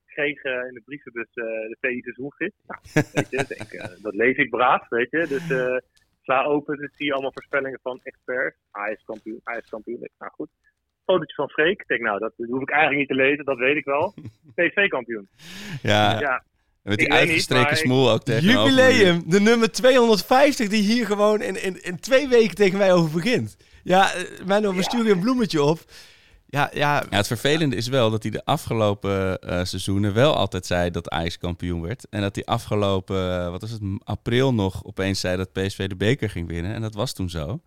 kreeg in de brievenbus de VI seizoengids. Nou, weet je, denk, dat lees ik braaf, weet je. Dus sla open, dus zie je allemaal voorspellingen van experts. Ajax kampioen, Ajax kampioen. Nou goed, fotootje van Freek. Ik denk, nou, dat hoef ik eigenlijk niet te lezen, dat weet ik wel. PSV kampioen. Ja, ja. Met die uitgestreken smoel ook tegen. Jubileum, de nummer 250 die hier gewoon in, in, in twee weken tegen mij over begint. Ja, Menno, we ja. sturen een bloemetje op. Ja, ja. ja, het vervelende is wel dat hij de afgelopen uh, seizoenen wel altijd zei dat Ajax kampioen werd. En dat hij afgelopen, uh, wat was het, april nog opeens zei dat PSV de beker ging winnen. En dat was toen zo.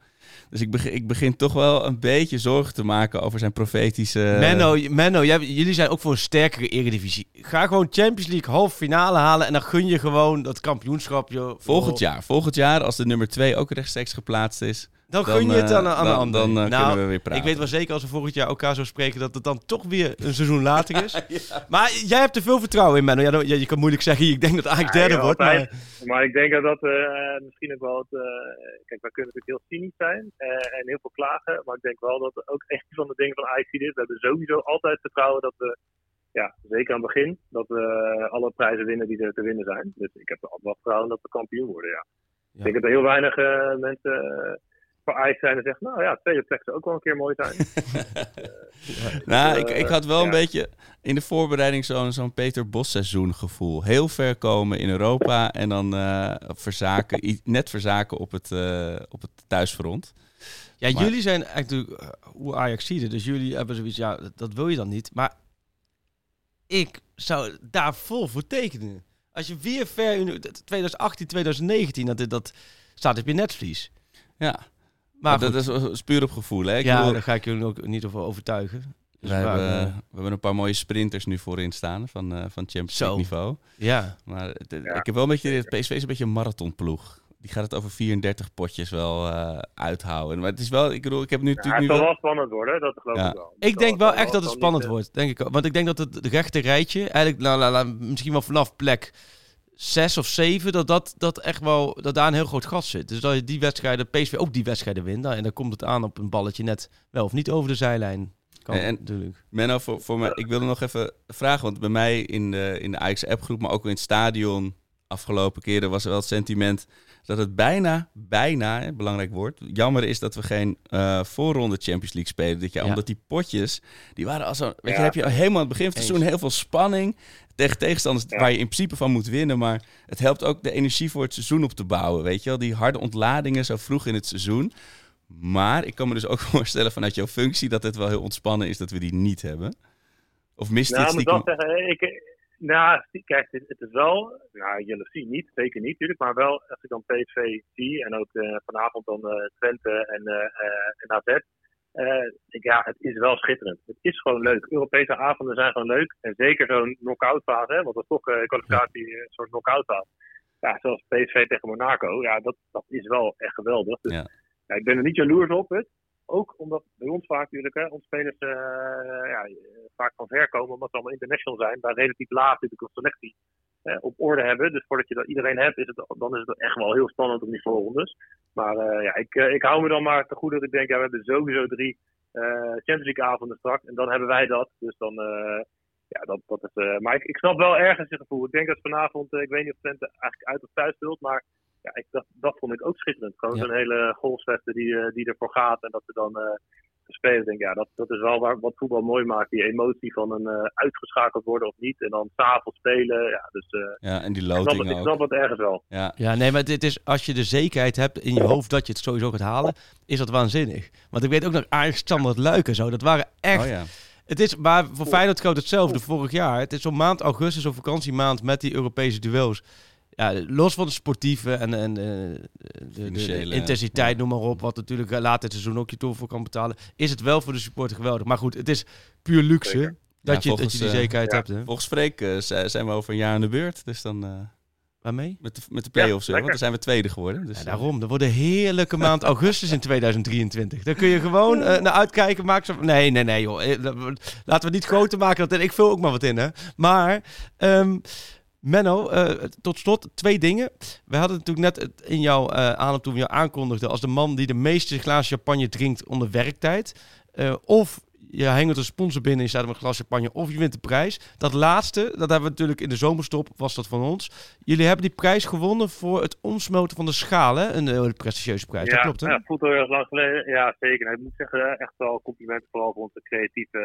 Dus ik begin, ik begin toch wel een beetje zorgen te maken over zijn profetische... Menno, Menno jij, jullie zijn ook voor een sterkere eredivisie. Ga gewoon Champions League halve finale halen en dan gun je gewoon dat kampioenschap. Joh. Volgend jaar. Volgend jaar, als de nummer 2 ook rechtstreeks geplaatst is... Dan, gun je het aan, aan dan, een ander. Dan, dan uh, nou, we weer praten. Ik weet wel zeker als we volgend jaar elkaar zo spreken dat het dan toch weer een seizoen later is. ja. Maar jij hebt er veel vertrouwen in, Menno. Ja, je kan moeilijk zeggen, ik denk dat eigenlijk ja, derde wordt. Maar... maar... ik denk dat dat uh, misschien ook wel het... Uh, kijk, wij kunnen natuurlijk heel cynisch zijn en heel veel klagen. Maar ik denk wel dat ook een van de dingen van Ajax is. We hebben sowieso altijd vertrouwen dat we ja, zeker aan het begin, dat we alle prijzen winnen die er te winnen zijn. Dus ik heb er altijd wel vertrouwen dat we kampioen worden, ja. ja. Ik denk dat er heel weinig uh, mensen uh, voor Ajax zijn en zeggen, nou ja, tweede plek zou ook wel een keer mooi zijn. uh, nou, ik, ik had wel ja. een beetje in de voorbereiding zo'n zo'n Peter Bos seizoen gevoel. Heel ver komen in Europa en dan verzaken, net verzaken op het, op het thuisfront. Ja, maar, jullie zijn eigenlijk hoe Ajax ziet dus jullie hebben zoiets, ja, dat wil je dan niet. Maar ik zou daar vol voor tekenen. Als je weer ver in 2018, 2019, dat, dat staat op je netvlies. Ja, Maar dat is is puur op gevoel. Hè? Ik ja, bedoel, daar ga ik je ook niet over overtuigen. Dus we, waar, hebben, eh, we hebben een paar mooie sprinters nu voorin staan van, eh, van Champions. League niveau. ja, Maar Ja. ik heb wel een beetje, het PSV is een beetje een marathonploeg. Die gaat het over 34 potjes wel eh, uithouden. Maar het is wel, ik bedoel, ik heb nu Ja, natuurlijk het nu zal wel... wel spannend worden, dat geloof Ja. ik wel. ik denk wel echt dat het spannend niet, eh, wordt, denk ik. Want ik denk dat het de rechte rijtje, eigenlijk nou, nou, nou, misschien wel vanaf plek 6 of 7, dat, dat, dat echt wel, dat daar een heel groot gat zit. Dus dat je die wedstrijden, PSV ook die wedstrijden wint. nou, en dan komt het aan op een balletje net wel of niet over de zijlijn. Kan En- natuurlijk. Menno, voor, voor mij, ik wilde nog even vragen, want bij mij in de, in de Ajax-appgroep, maar ook in het stadion afgelopen keren was er wel het sentiment dat het bijna, bijna, hè, belangrijk woord, jammer is dat we geen eh, voorronde Champions League spelen dit jaar. Ja. Omdat die potjes, die waren al zo, weet je, Ja. heb je helemaal aan het begin van het seizoen heel veel spanning tegen tegenstanders Ja. waar je in principe van moet winnen, maar het helpt ook de energie voor het seizoen op te bouwen, weet je wel. Die harde ontladingen zo vroeg in het seizoen. Maar ik kan me dus ook voorstellen vanuit jouw functie dat het wel heel ontspannen is dat we die niet hebben. Of mist Nou, ik moet wel zeggen, ik, nou, kijk, het, het is wel, nou, jaloezie niet, zeker niet natuurlijk, maar wel als ik dan PSV zie en ook eh, vanavond dan eh, Twente en, eh, en AZ, ja, het is wel schitterend. Het is gewoon leuk. Europese avonden zijn gewoon leuk en zeker zo'n knock-out fase, hè, want dat is toch eh kwalificatie eh, een soort knock-out fase. Ja, zoals PSV tegen Monaco, ja, dat, dat is wel echt geweldig. Dus, Ja. ja, ik ben er niet jaloers op, het. Ook omdat bij ons vaak natuurlijk, hè, onze spelers eh, ja, eh, vaak van ver komen, omdat ze allemaal international zijn, daar relatief laat natuurlijk een selectie eh, op orde hebben. Dus voordat je dat iedereen hebt, is het, dan is het echt wel heel spannend op die voorrondes. Maar eh, ja, ik, eh, ik hou me dan maar te goed dat ik denk, ja, we hebben sowieso drie eh, Champions League avonden straks. En dan hebben wij dat. Dus dan, eh, ja, dat, dat is... eh, maar ik, ik snap wel ergens je gevoel. Ik denk dat vanavond, eh, ik weet niet of Twente eigenlijk uit of thuis speelt, maar ja, ik, dat, dat vond ik ook schitterend. Gewoon Ja. zo'n hele golfsvesten die, eh, die ervoor gaat en dat ze dan spelen. Ik denk, ja, dat, dat is wel waar, wat voetbal mooi maakt. Die emotie van een eh, uitgeschakeld worden of niet. En dan s'avonds spelen. Ja, dus eh, Ja, en die ik, snap het, loting ik snap het ergens wel. Ja, Ja, nee, maar dit is, als je de zekerheid hebt in je hoofd dat je het sowieso gaat halen, is dat waanzinnig. Want ik weet ook nog Ajax Standard Luik en zo, dat waren echt... oh ja. Het is, maar voor Feyenoord geldt hetzelfde vorig jaar. Het is zo'n maand augustus, zo'n vakantiemaand met die Europese duels. Ja, los van de sportieve en, en eh, de, de, de intensiteit, ja. noem maar op, wat natuurlijk eh, later het seizoen ook je toer voor kan betalen, is het wel voor de supporter geweldig. Maar goed, het is puur luxe Zeker. dat, Ja, je, dat je die eh, zekerheid hebt. Hè? Volgens Freek zijn we over een jaar aan de beurt. Dus dan eh, Waarmee? met de, met de play-offs, Ja, want dan zijn we tweede geworden. Dus, Ja, daarom. Dat wordt een heerlijke maand augustus in 2023. Daar kun je gewoon eh, naar uitkijken. Maak zo... Nee, nee, nee, joh. Laten we het niet groter maken. Dat... Ik vul ook maar wat in, hè. Maar, ehm, Menno, eh, tot slot twee dingen. We hadden natuurlijk net in jouw eh aanloop toen we jou aankondigden... als de man die de meeste glazen champagne drinkt onder werktijd. Eh, of je hengelt een sponsor binnen en staat met een glas champagne... of je wint de prijs. Dat laatste, dat hebben we natuurlijk in de zomerstop, was dat van ons. Jullie hebben die prijs gewonnen voor het omsmelten van de schaal, hè? Een hele prestigieuze prijs, dat klopt, hè? Ja, voelt al heel erg lang geleden. Ja, zeker. Nou, ik moet zeggen, echt wel complimenten vooral voor onze creatieve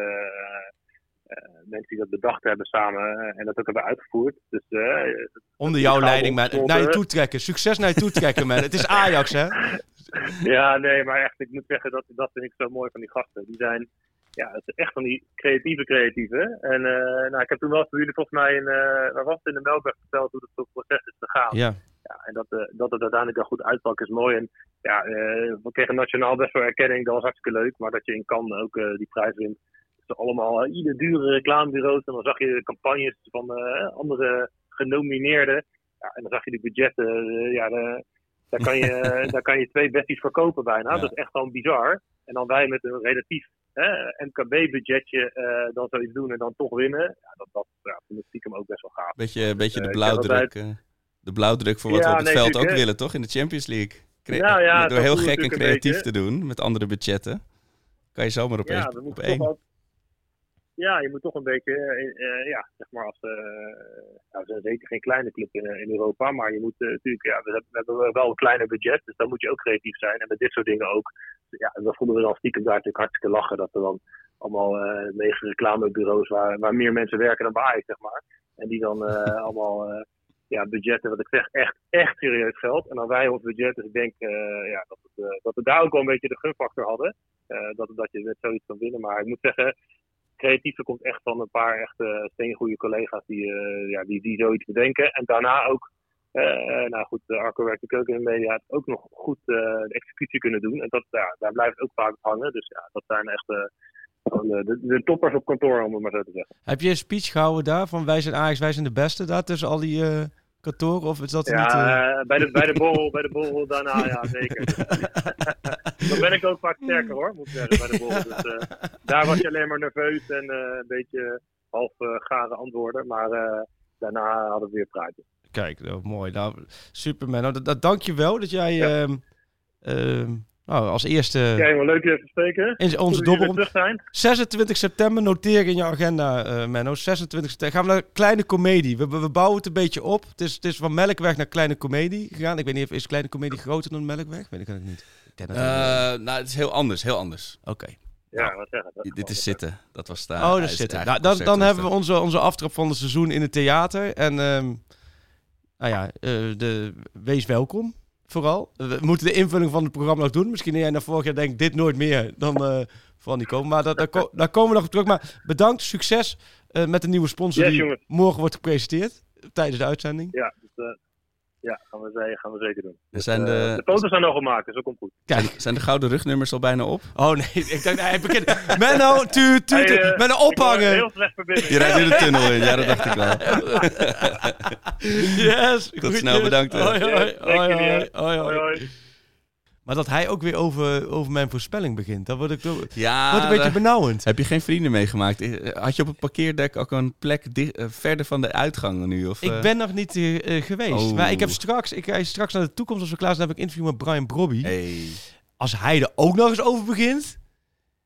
mensen die dat bedacht hebben samen eh, en dat ook hebben uitgevoerd. Dus eh, Onder jouw leiding, man. Naar je toe trekken. Succes naar je toe trekken, man. Het is Ajax, hè? ja, nee, maar echt, ik moet zeggen, dat, dat vind ik zo mooi van die gasten. Die zijn, ja, het is echt van die creatieve creatieve. En eh, nou, ik heb toen wel voor jullie volgens mij, in, eh waar was het, in de Melkweg verteld hoe het proces is gegaan. Ja. Ja, en dat, eh, dat het uiteindelijk wel goed uitpakt is mooi. En ja, eh, we kregen nationaal best wel erkenning, dat was hartstikke leuk. Maar dat je in Cannes ook eh, die prijs wint. Dus allemaal uh, ieder dure reclamebureaus. En dan zag je campagnes van eh, andere genomineerden. Ja, en dan zag je die budgetten. eh, ja, de, daar, kan je, daar kan je twee besties verkopen bijna. Ja. Dat is echt gewoon bizar. En dan wij met een relatief MKB-budgetje eh, dan zoiets doen en dan toch winnen. Ja, dat, dat ja, vind ik stiekem ook best wel gaaf. Beetje, beetje de Eh, blauwdruk. eh, de blauwdruk voor wat Ja, we op het nee, veld ook hè. willen, toch? In de Champions League. Cre- Nou ja, door heel gek en creatief te doen met andere budgetten. Kan je zomaar op, één, op één. Ja, je moet toch een beetje, eh, eh, ja, zeg maar als, eh nou, we zijn zeker geen kleine club in, in Europa, maar je moet natuurlijk, ja, we hebben, we hebben wel een kleiner budget, dus dan moet je ook creatief zijn. En met dit soort dingen ook, ja, dan vonden we dan stiekem daar natuurlijk hartstikke lachen, dat er dan allemaal negen reclamebureaus waar, waar meer mensen werken dan bij Ajax, zeg maar. En die dan allemaal, ja, budgetten, wat ik zeg, echt, echt serieus geld. En dan wij ons budget, dus ik denk, ja, dat, het, dat we daar ook wel een beetje de gunfactor hadden. Dat, dat je met zoiets kan winnen. Maar ik moet zeggen, creatieve komt echt van een paar echte steengoede collega's die, eh, ja, die, die zoiets bedenken. En daarna ook, eh, nou goed, de Arco werkt ook in de media, ook nog goed eh, de executie kunnen doen. En dat, ja, daar blijft ook vaak hangen. Dus ja, dat zijn echt eh, de, de toppers op kantoor, om het maar zo te zeggen. Heb je een speech gehouden daar van wij zijn Ajax, wij zijn de beste daar tussen al die kantoren? Of is dat niet... eh, Ja, eh, bij, de, bij, de borrel, bij de borrel daarna, ja zeker. Dan ben ik ook vaak sterker hoor, moet ik zeggen, bij de borrel. Dus, eh, daar was je alleen maar nerveus en een beetje half gare antwoorden. Maar daarna hadden we weer praatjes. Kijk, oh, mooi. Nou, super man. Nou, dat, dat, dank je wel dat jij ehm, ehm, nou, als eerste Ja, helemaal leuk je te spreken. in onze dobbel... terug zijn. 26 september, noteer in je agenda, eh Menno. 26 september. Gaan we naar Kleine Comedie. We, we, we bouwen het een beetje op. Het is, het is van Melkweg naar Kleine Comedie gegaan. Ik weet niet, of is Kleine Comedie groter dan Melkweg? Weet ik eigenlijk niet. Ik ken het niet. Eh, nou, het is heel anders, heel anders. Oké. Ja, wat zeggen. dat Dit is zitten. Dat was daar. Oh, dat is zit er. Nou, dan, dan hebben we onze, onze aftrap van het seizoen in het theater. En ehm, nou ja, eh, de, wees welkom. Vooral. We moeten de invulling van het programma nog doen. Misschien jij na vorig jaar denkt, dit nooit meer. Dan eh vooral niet komen. Maar dat, daar, ko- daar komen we nog op terug. Maar bedankt, succes eh, met de nieuwe sponsor Yes, die morgen wordt gepresenteerd. Tijdens de uitzending. Ja, dus, eh, ja gaan, we, ze- gaan we zeker doen. Er zijn Eh, de, de foto's zijn al gemaakt, dus dat komt goed. Kijk. zijn de gouden rugnummers al bijna op? Oh nee, ik dacht, hij begint. Menno, tuut, tuut, Hey, eh, Menno ophangen. Heel slecht verbinding. Je rijdt nu de tunnel in. Ja, dat dacht ik wel. Yes. Tot snel, bedankt, hè. Hoi, hoi, Hoi, hoi. hoi. Maar dat hij ook weer over, over mijn voorspelling begint, dat wordt Ja, wordt een beetje benauwend. heb je geen vrienden meegemaakt? Eh, Had je op het parkeerdek ook een plek eh, verder van de uitgang nu? Of, eh? Ik ben nog niet eh, eh, geweest. Oh. Maar ik heb straks, ik ga straks naar de toekomst als we klaar zijn, heb ik interview met Brian Brobby. Hey, Als hij er ook nog eens over begint,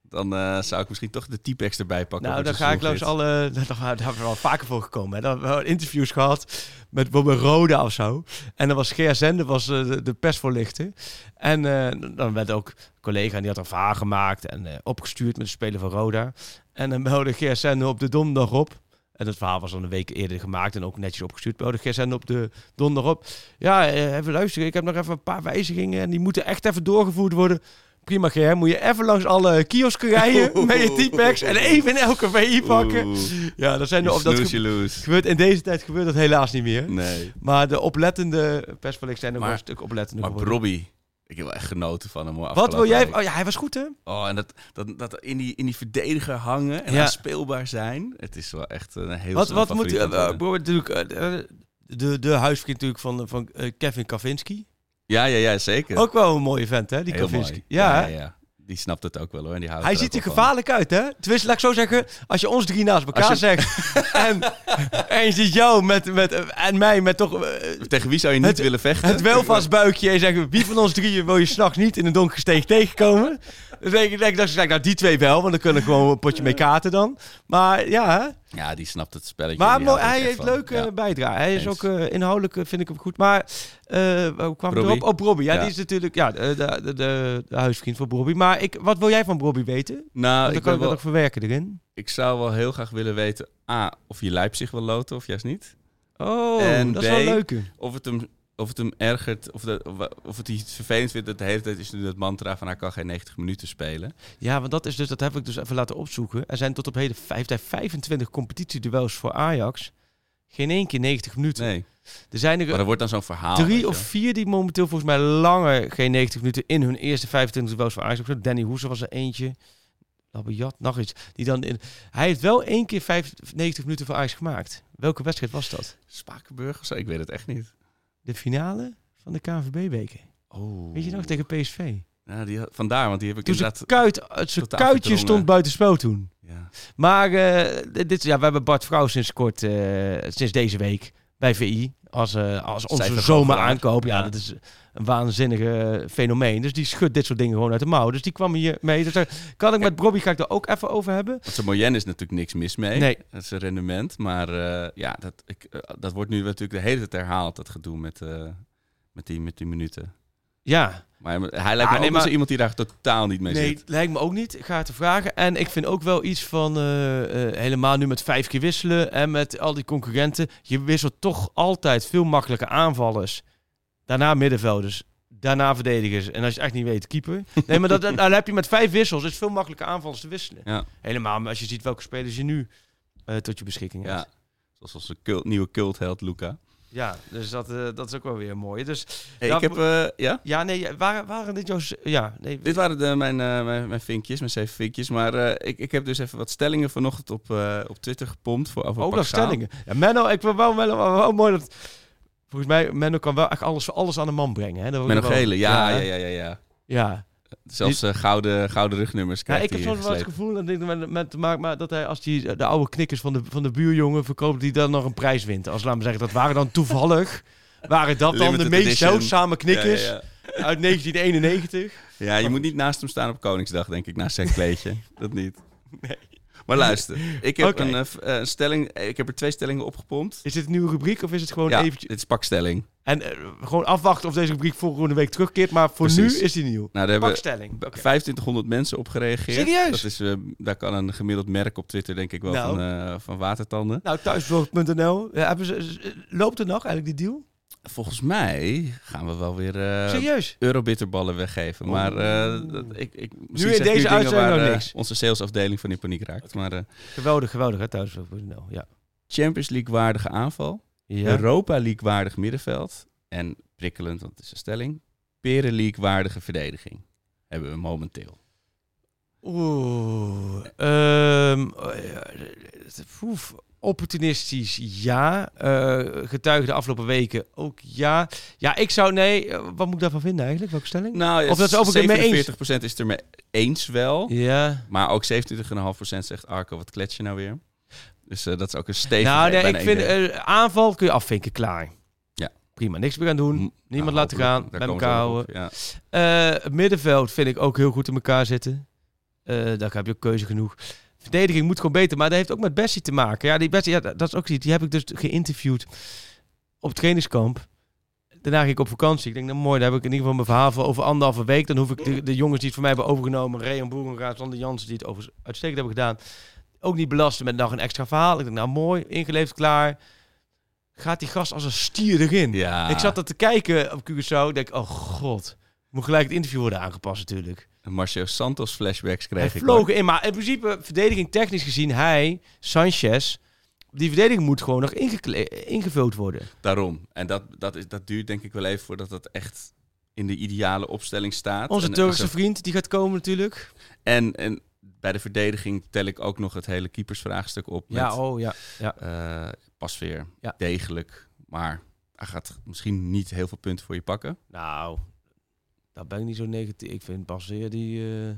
dan eh, zou ik misschien toch de T-Pex erbij pakken. nou dan ga ik langs alle, daar hebben we wel vaker voor gekomen. Hè. Dan hebben we interviews gehad met bijvoorbeeld Roda of zo. En dan was Geer Zender was, eh, de, de persvoorlichter. En eh, dan werd ook een collega die had een verhaal gemaakt en opgestuurd met de speler van Roda. En dan belde Geer Zender op de donderdag op. En het verhaal was al een week eerder gemaakt en ook netjes opgestuurd. Geer Zender op de donderdag op. Ja, even luisteren. Ik heb nog even een paar wijzigingen en die moeten echt even doorgevoerd worden. Prima, Ger. Moet je even langs alle kiosken rijden met je T-Packs en even in elke VI pakken. Oeh, Ja, dat zijn de, op, dat ge- gebeurt in deze tijd gebeurt dat helaas niet meer. Nee. Maar de oplettende persverlicht zijn ook Maar- wel een stuk oplettender Maar geworden. Robbie, ik heb wel echt genoten van hem. Hoor, Wat wil jij? Oh ja, hij was goed hè? Oh, en dat, dat, dat in, die, in die verdediger hangen en Ja. aanspeelbaar zijn. Het is wel echt een heel Wat, wat moet uh, worden. natuurlijk uh, uh, de, de huisvriend natuurlijk van, van uh, Kevin Kavinski. Ja, ja, ja, zeker. Ook wel een mooie vent hè, die mooi. Ja, Ja, ja. Die snapt het ook wel hoor. En die houdt hij er ziet er van. gevaarlijk uit hè. Tenminste, laat ik zo zeggen, als je ons drie naast elkaar je- zegt en, en je ziet jou met, met, en mij met toch uh, Tegen wie zou je niet Het- willen vechten? het welvast buikje en zeggen wie van ons drieën wil je s'nachts niet in een donkere steeg tegenkomen. Denk ik, denk, ik, nou die twee wel, want dan kunnen we gewoon een potje mee kaarten dan. Maar ja, hè. Ja, die snapt het spelletje. Maar mo- hij heeft leuke Ja. bijdrage. Hij is Eens. ook eh, inhoudelijk, eh, vind ik hem goed. Maar eh hoe kwam Robbie? erop? Op Robbie. Ja, Ja. die is natuurlijk ja, de, de, de, huisvriend van Robbie. Maar ik, wat wil jij van Robbie weten? Nou, dan ik, kan ik wel, nog verwerken erin. ik zou wel heel graag willen weten... A, of je Leipzig wil loten of juist niet. Oh, En dat is B, wel leuk. Of het hem, of het hem ergert, of, de, of, het iets vervelend vindt dat de hele tijd is nu dat mantra van hij kan geen 90 minuten spelen. Ja, want dat is dus, dat heb ik dus even laten opzoeken. Er zijn tot op heden vijf, 25 competitieduels voor Ajax. Geen één keer 90 minuten. Nee, Er zijn er maar er wordt dan zo'n verhaal. drie of vier die momenteel volgens mij langer geen 90 minuten in hun eerste 25 duels voor Ajax hebben. Danny Hoeser was er eentje. Labiat, nog iets. Die dan in, hij heeft wel één keer 95 minuten voor Ajax gemaakt. Welke wedstrijd was dat? Spakenburg of zo? Ik weet het echt niet. De finale van de KNVB-beker. Oh. Weet je nog, tegen PSV? Ja, die, vandaar, want die heb ik Toen inderdaad... kuit, het zijn kuitje stond buitenspel toen. Ja. Maar eh, dit, ja, we hebben Bart Vrouw sinds kort, eh, sinds deze week bij VI. Als, eh, als onze zomer aankoop. Ja, Ja. dat is een waanzinnige fenomeen. Dus die schudt dit soort dingen gewoon uit de mouw. Dus die kwam hier mee. Dus daar kan ik met Bobby ga ik er ook even over hebben. Want zijn Moyenne is natuurlijk niks mis mee. Nee. Dat is een rendement. Maar eh, ja, dat, ik, eh, dat wordt nu natuurlijk de hele tijd herhaald, dat gedoe met, eh, met, die, met die minuten. Ja, Maar hij lijkt me nee, ook maar- iemand die daar totaal niet mee nee, zit. lijkt me ook niet. Ik ga het te vragen. En ik vind ook wel iets van, eh, eh, helemaal nu met vijf keer wisselen en met al die concurrenten. Je wisselt toch altijd veel makkelijker aanvallers. Daarna middenvelders. Daarna verdedigers. En als je het echt niet weet, keeper. Nee, maar dat, dat- dan heb je met vijf wissels. Is veel makkelijker aanvallers te wisselen. Ja. Helemaal als je ziet welke spelers je nu eh, tot je beschikking hebt. Ja. Zoals onze cult, nieuwe cultheld Luca. Ja, dus dat, eh, dat is ook wel weer mooi. Dus Hey, ik heb, eh, ja? ja, nee, waren, waren dit jouw... Ja, nee. Dit waren de, mijn, eh, mijn, mijn vinkjes, mijn zeven vinkjes. Maar ik, ik heb dus even wat stellingen vanochtend op, op Twitter gepompt. Voor, over ook nog stellingen. Ja, Menno, ik vind wel, Menno, wel, wel mooi dat... Volgens mij, Menno kan wel echt alles, alles aan de man brengen. Hè? Nog wel- gele, ja, ja. ja, ja, ja. ja. Zelfs eh, gouden, gouden rugnummers Ja, ik heb soms wel het gevoel dat ik met, met maken maar dat hij als die de oude knikkers van de, van de buurjongen verkoopt, die dan nog een prijs wint. Als laten we zeggen, dat waren dan toevallig, waren dat dan de meest zeldzame knikkers Ja, ja, ja. uit 1991. Ja, je moet niet naast hem staan op Koningsdag, denk ik, naast zijn kleedje. dat niet. Maar luister, ik heb een eh, eh, stelling, ik heb er twee stellingen opgepompt. Is dit een nieuwe rubriek of is het gewoon Ja, eventjes... dit is pakstelling. En eh, gewoon afwachten of deze rubriek volgende week terugkeert, maar voor Precies. nu is die nieuw. Nou, daar hebben Pakstelling. Oké. 2500 mensen op gereageerd. Serieus? Dat is, eh, daar kan een gemiddeld merk op Twitter, denk ik wel, Nou. van, eh, van watertanden. Nou, ze, loopt er nog eigenlijk die deal? Volgens mij gaan we wel weer Serieus? eurobitterballen weggeven. Maar eh, ik, ik, misschien in deze uitzending nog eh, niks. onze salesafdeling van in paniek raakt. Maar Geweldig, geweldig hè, thuisbezorgd.nl. Ja. Champions League waardige aanval. ja. Europa League waardig middenveld. En prikkelend, want het is een stelling. Peren League waardige verdediging. Hebben we momenteel. Oeh. Ja, oef, opportunistisch, ja. Eh getuige de afgelopen weken ook ja. Ja, ik zou, nee, eh, wat moet ik daarvan vinden eigenlijk? Welke stelling? Nou, ja, Of dat is ook het mee eens. 47% is het er mee eens wel. Ja. Maar ook 27,5% zegt Arco, wat klets je nou weer? Dus eh, dat is ook een stevig. Nou, nee, ik vind eh, aanval kun je afvinken, klaar. Ja. Prima, niks meer gaan doen. M- Niemand nou, laten gaan, bij elkaar houden. Ja. Het middenveld vind ik ook heel goed in elkaar zitten. Daar heb je ook keuze genoeg. Verdediging moet gewoon beter, maar dat heeft ook met Bessie te maken. Ja, die Bessie, ja, dat is ook iets. Die heb ik dus geïnterviewd op trainingskamp. Daarna ging ik op vakantie. Ik denk, nou mooi, daar heb ik in ieder geval mijn verhaal voor over anderhalve week. Dan hoef ik de, de jongens die het voor mij hebben overgenomen, Rehan Boerengaard, Sander Jansen, die het over uitstekend hebben gedaan, ook niet belasten met nog een extra verhaal. Ik denk, nou mooi, ingeleefd, klaar. Gaat die gast als een stier erin. Ja. Ik zat er te kijken op Curaçao. Ik denk, oh god. Moet gelijk het interview worden aangepast natuurlijk. Marcio Santos flashbacks kreeg Hij ik. vloog in. Maar in principe, verdediging technisch gezien, hij, Sanchez... Die verdediging moet gewoon nog ingevuld worden. Daarom. En dat, dat, is, dat duurt denk ik wel even voordat dat echt in de ideale opstelling staat. Onze En- Turkse vriend, die gaat komen natuurlijk. En, en bij de verdediging tel ik ook nog het hele keepersvraagstuk op. Met, Ja, oh ja. ja. eh, Pasveer, Ja. degelijk. Maar hij gaat misschien niet heel veel punten voor je pakken. Nou, daar ben ik niet zo negatief. Ik vind Baseer, die, eh,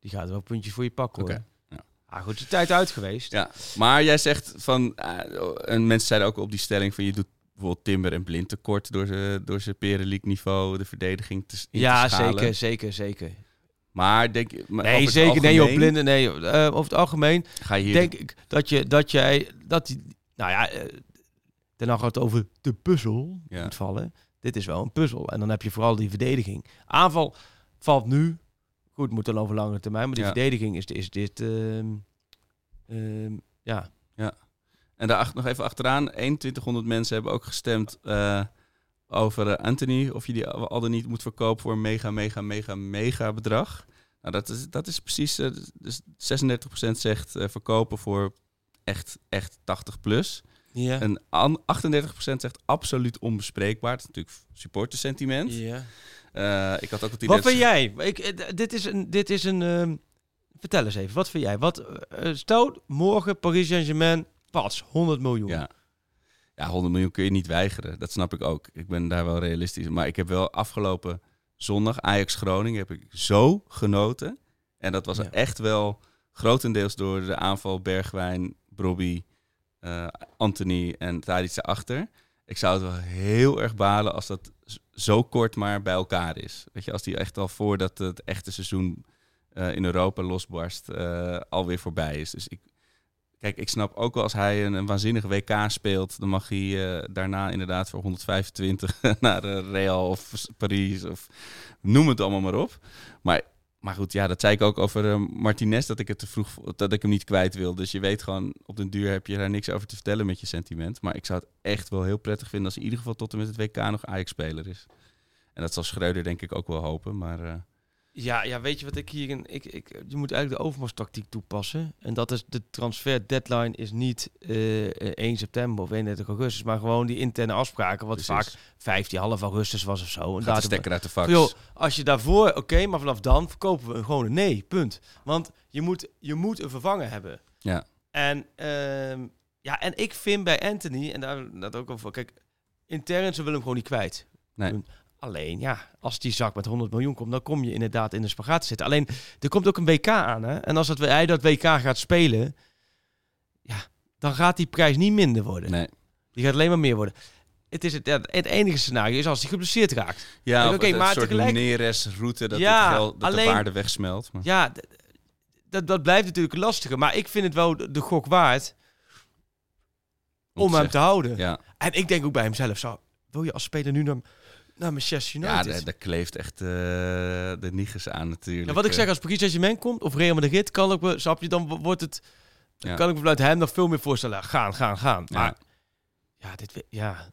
die gaat wel puntjes voor je pakken hoor. Ja. Ah, goed, de tijd uit geweest. Ja, maar jij zegt van... eh, en mensen zeiden ook op die stelling van... je doet bijvoorbeeld Timber en Blind tekort... door zijn door zijn Perenliek niveau, de verdediging te, in Ja, te schalen. zeker, zeker, zeker. Maar denk je... maar Nee, zeker. Nee, op algemeen blinde. Nee, eh, over het algemeen Ga je hier... denk ik dat je dat jij dat die, nou ja, eh, daarna gaat het over de puzzel Ja. moet vallen. Dit is wel een puzzel en dan heb je vooral die verdediging. Aanval valt nu goed, moet dan over langere termijn, maar die Ja. verdediging is, is dit ehm, ehm, ja. En daar nog even achteraan, 2100 mensen hebben ook gestemd eh, over eh, Anthony. Of je die al dan niet moet verkopen voor een mega, mega, mega, mega bedrag. Nou, dat is, dat is precies, eh, dus 36% zegt eh, verkopen voor echt, echt 80 plus. Ja. En an- 38% zegt absoluut onbespreekbaar. Het is natuurlijk supportersentiment. ja. Eh, ik had ook het idee Wat dat vind jij? Ik, eh, dit is een dit is een ehm, vertel eens even. Wat vind jij? Wat eh, stel morgen Paris Saint-Germain pas 100 miljoen. Ja. ja, 100 miljoen kun je niet weigeren. Dat snap ik ook. Ik ben daar wel realistisch. Maar ik heb wel afgelopen zondag Ajax Groningen heb ik zo genoten. En dat was Ja. echt wel grotendeels door de aanval Bergwijn, Brobby, eh, Anthony en Tadic erachter. Ik zou het wel heel erg balen als dat zo kort maar bij elkaar is. Weet je, als die echt al voordat het echte seizoen eh, in Europa losbarst, eh alweer voorbij is. Dus ik, Kijk, ik snap ook wel als hij een, een waanzinnige WK speelt, dan mag hij daarna inderdaad voor 125 naar Real of S- Paris of noem het allemaal maar op. Maar, maar goed, ja, dat zei ik ook over eh, Martinez, dat ik het te vroeg, dat ik hem niet kwijt wil. Dus je weet gewoon, op den duur heb je daar niks over te vertellen met je sentiment. Maar ik zou het echt wel heel prettig vinden als in ieder geval tot en met het WK nog Ajax-speler is. En dat zal Schreuder denk ik ook wel hopen. Maar eh, Ja, ja, weet je wat ik hier... Ik, ik, je moet eigenlijk de overmars-tactiek toepassen. En dat is de transfer deadline is niet eh, eh, 1 september of 31 augustus, maar gewoon die interne afspraken, wat Precies. vaak 15 half augustus was of zo. En datum- stekker uit de fax. Joh, als je daarvoor, oké, maar vanaf dan verkopen we gewoon een nee, punt. Want je moet, je moet een vervanger hebben. Ja. En, ehm, ja, en ik vind bij Anthony, en daar dat ook over, kijk, intern ze willen hem gewoon niet kwijt. Nee. Alleen, ja, als die zak met 100 miljoen komt, dan kom je inderdaad in de spagaat te zitten. Alleen, er komt ook een WK aan, hè. En als dat, hij dat WK gaat spelen, ja, dan gaat die prijs niet minder worden. Nee. Die gaat alleen maar meer worden. Het, is het, het enige scenario is als hij geblesseerd raakt. Ja, Oké, een maar soort tegelijk- Neres-route dat, Ja, het geld, dat alleen- de waarde wegsmelt. Maar, Ja, dat, dat blijft natuurlijk lastiger. Maar ik vind het wel de, gok waard om hem zeggen. te houden. Ja, En ik denk ook bij hemzelf, zou, wil je als speler nu naar, naar Manchester ja United? daar, daar kleeft echt eh, de niges aan natuurlijk. Ja, wat ik Eh, zeg, als Paris Saint-Germain komt of Real Madrid, kan ik me, snap je, dan wo- wordt het, dan Ja. kan ik me vanuit hem nog veel meer voorstellen. Gaan, gaan, gaan. Ja. Maar ja, dit, ja,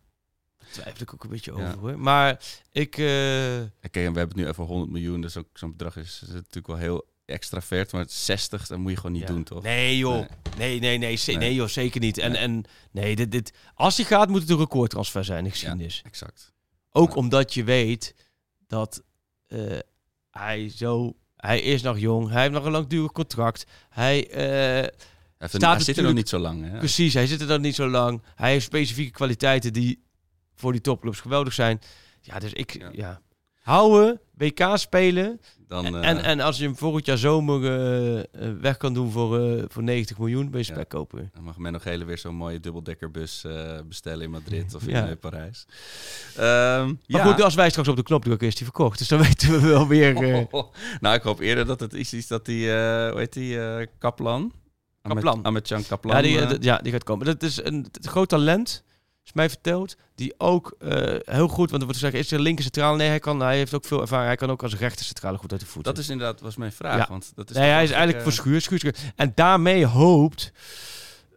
twijfel ik ook een beetje Ja. over. Hoor. Maar ik, Oké, en we hebben het nu over 100 miljoen, dus ook zo'n bedrag is, is natuurlijk wel heel extravert. Maar 60, dat moet je gewoon niet ja. doen, toch? Nee joh, Nee. nee, nee, nee, Nee. nee joh, zeker niet. En, Nee. en nee, dit, dit, als hij gaat, moet het een recordtransfer zijn in de geschiedenis. Exact. Ook Ja. omdat je weet dat eh, hij zo... Hij is nog jong. Hij heeft nog een langdurig contract. Hij, een- hij zit er nog niet zo lang, hè? precies, hij zit er dan niet zo lang. Hij heeft specifieke kwaliteiten die voor die topclubs geweldig zijn. Ja, dus ik... Ja. Ja. Houden, WK spelen. Dan, en, eh, en, en als je hem volgend jaar zomer eh, eh, weg kan doen voor, voor 90 miljoen, ben je Ja. spek kopen. Dan mag Menno Gele weer zo'n mooie dubbeldekkerbus bestellen in Madrid of in Ja. Parijs. Ehm, Maar ja. goed, als wij straks op de knop drukken, is die verkocht. Dus dan weten we wel weer... eh, nou, ik hoop eerder dat het is, is dat die, hoe heet die, Kaplan? Kaplan. Kaplan. Ja die, ja, die gaat komen. Dat is een, groot talent, is mij verteld. Die ook eh, heel goed, want er wordt gezegd, is er linker centraal? Nee, hij, kan, hij heeft ook veel ervaring. Hij kan ook als rechter centrale goed uit de voeten. dat is inderdaad was mijn vraag. Ja. Want dat is nee, hij is eigenlijk gek, voor schuur, schuur, schuur. En daarmee hoopt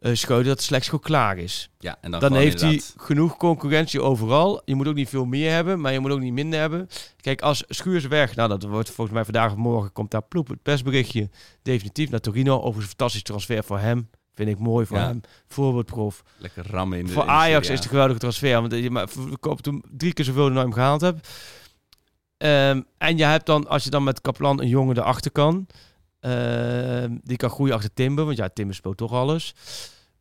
eh Schreuder dat de selectie gewoon klaar is. eh, Ja, en dan, Dan heeft hij genoeg concurrentie overal. Je moet ook niet veel meer hebben, maar je moet ook niet minder hebben. Kijk, als Schuurs weg, nou dat wordt volgens mij vandaag of morgen, komt daar ploep het persberichtje definitief naar Torino. Overigens een fantastisch transfer voor hem. Vind ik mooi voor Ja. hem. Voorbeeldprof. lekker rammen in de Voor de Ajax is het een geweldige transfer. Want je maar verkoopt hem drie keer zoveel dan je hem gehaald hebt. Ehm, en je hebt dan, als je dan met Kaplan een jongen erachter kan. ehm, die kan groeien achter Timber. Want ja, Timber speelt toch alles.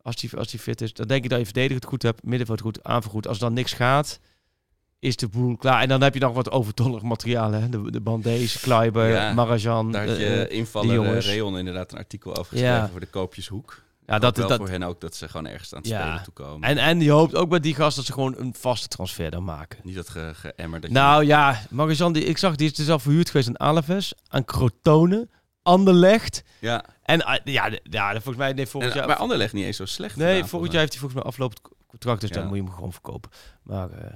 Als die, als die fit is. Dan denk ik dat je verdedigend goed hebt. Middenveld goed, aanval goed. Als dan niks gaat, is de boel klaar. En dan heb je nog wat overtollig materiaal. Hè? De, de Bandees, Kleiber, Ja, Marajan. Daar had eh, je eh, invaller eh. Reon inderdaad een artikel over geschreven Ja. voor de koopjeshoek. Ja, Dat, wel dat, voor hen ook dat ze gewoon ergens aan het Ja. spelen toekomen. en, en je hoopt ook bij die gast dat ze gewoon een vaste transfer dan maken. Niet dat ge, geëmmer dat je- Nou ja, Marizan, die, ik zag, die is dus al verhuurd geweest aan Alaves, aan Crotone, Anderlecht. ja. En eh, ja, ja, volgens mij, nee, volgend En, jaar... maar Anderlecht niet eens zo slecht. nee, gedaan, volgend jaar heeft hij volgens mij aflopend contract, dus Ja. dan moet je hem gewoon verkopen. Maar eh,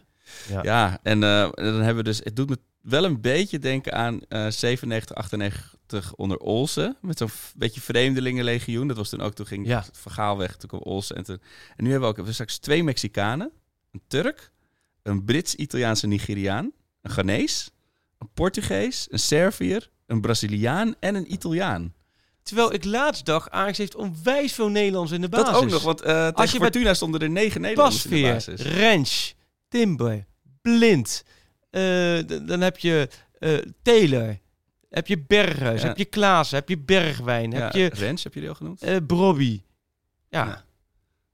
ja. Ja, en eh, dan hebben we dus... Het doet me wel een beetje denken aan eh 97, 98 onder Olsen. Met zo'n beetje vreemdelingenlegioen. Dat was toen ook, toen ging Ja. het verhaal weg, toen kwam Olsen. En, toen, en nu hebben we ook we straks twee Mexicanen. Een Turk, een Brits-Italiaanse Nigeriaan, een Ghanese, een Portugees, een Serviër, een Braziliaan en een Italiaan. Terwijl ik laatst dacht, Ajax heeft onwijs veel Nederlands in de basis. Dat ook nog, want eh tegen je met Fortuna stonden er negen Nederlanders in de Pasveer, basis. Rens, Timber, Blind. eh, dan heb je eh Taylor. Heb je Berghuis, Ja. heb je Klaassen, heb je Bergwijn, heb je Rens, heb je die al genoemd? eh Brobby. Ja.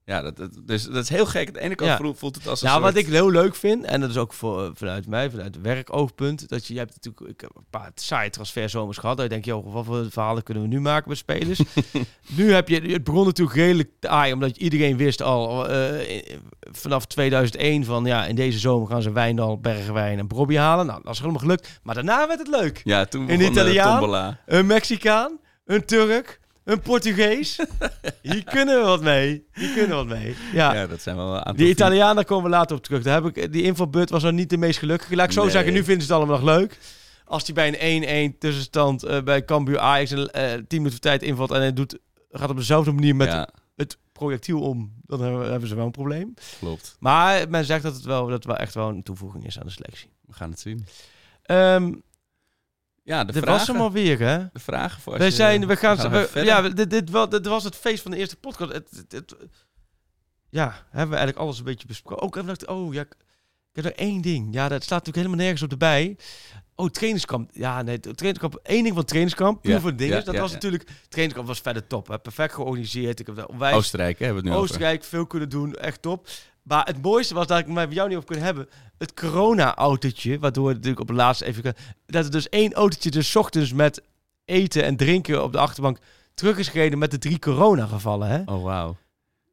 Ja. Dat, dat, dus, dat is heel gek. Aan de ene kant Ja. voelt- het als een Nou, soort... wat ik heel leuk vind, en dat is ook voor, eh, vanuit mij, vanuit werkoogpunt, dat je, je hebt natuurlijk ik heb een paar saaie transferzomers gehad. Dat je denkt, joh, wat voor verhalen kunnen we nu maken met spelers? nu heb je, het begon natuurlijk redelijk taai, omdat iedereen wist al eh, vanaf 2001 van, ja, in deze zomer gaan ze Wijndal, Bergwijn en Brobby halen. Nou, dat is helemaal gelukt. Maar daarna werd het leuk. Ja, toen Een begon de Italiaan? tombola. Een Mexicaan, een Turk, een Portugees. Hier kunnen we wat mee. Hier kunnen we wat mee. Ja, dat zijn wel een aantal... Die Italiaan, daar komen we later op terug. Daar heb ik, die invalbeurt was nog niet de meest gelukkige. Laat ik zo Nee. zeggen, nu vinden ze het allemaal nog leuk. Als hij bij een 1-1 tussenstand eh, bij Cambuur Ajax een eh 10 minuten tijd invalt en hij doet, gaat op dezelfde manier met Ja, het projectiel om, dan hebben, hebben ze wel een probleem. Klopt. Maar men zegt dat het wel, dat het wel echt wel een toevoeging is aan de selectie. We gaan het zien. Ehm Ja, de dit vragen. was hem alweer, hè? De vragen voor je- zijn, we gaan, we- ja, dit, dit, was, dit was het feest van de eerste podcast. Het, het, het- ja, hebben we eigenlijk alles een beetje besproken. Ook even dacht, oh ja, ik heb er één ding. Ja, dat staat natuurlijk helemaal nergens op erbij. Oh, trainingskamp. Ja, nee, trainingskamp. Één ding van trainingskamp. Puur Ja, de dingen. ja, dat ja, was natuurlijk. Trainingskamp was verder top. Hè. Perfect georganiseerd. Ik heb daar onwijs Oostenrijk, hè, hebben we het nu over. Oostenrijk veel kunnen doen. Echt top. Maar het mooiste was dat ik met jou niet op kunnen hebben. Het corona-autootje. Waardoor het natuurlijk op het laatste even... Dat er dus één autootje dus 's ochtends met eten en drinken op de achterbank terug is gereden met de drie coronagevallen. Hè? Oh, wauw.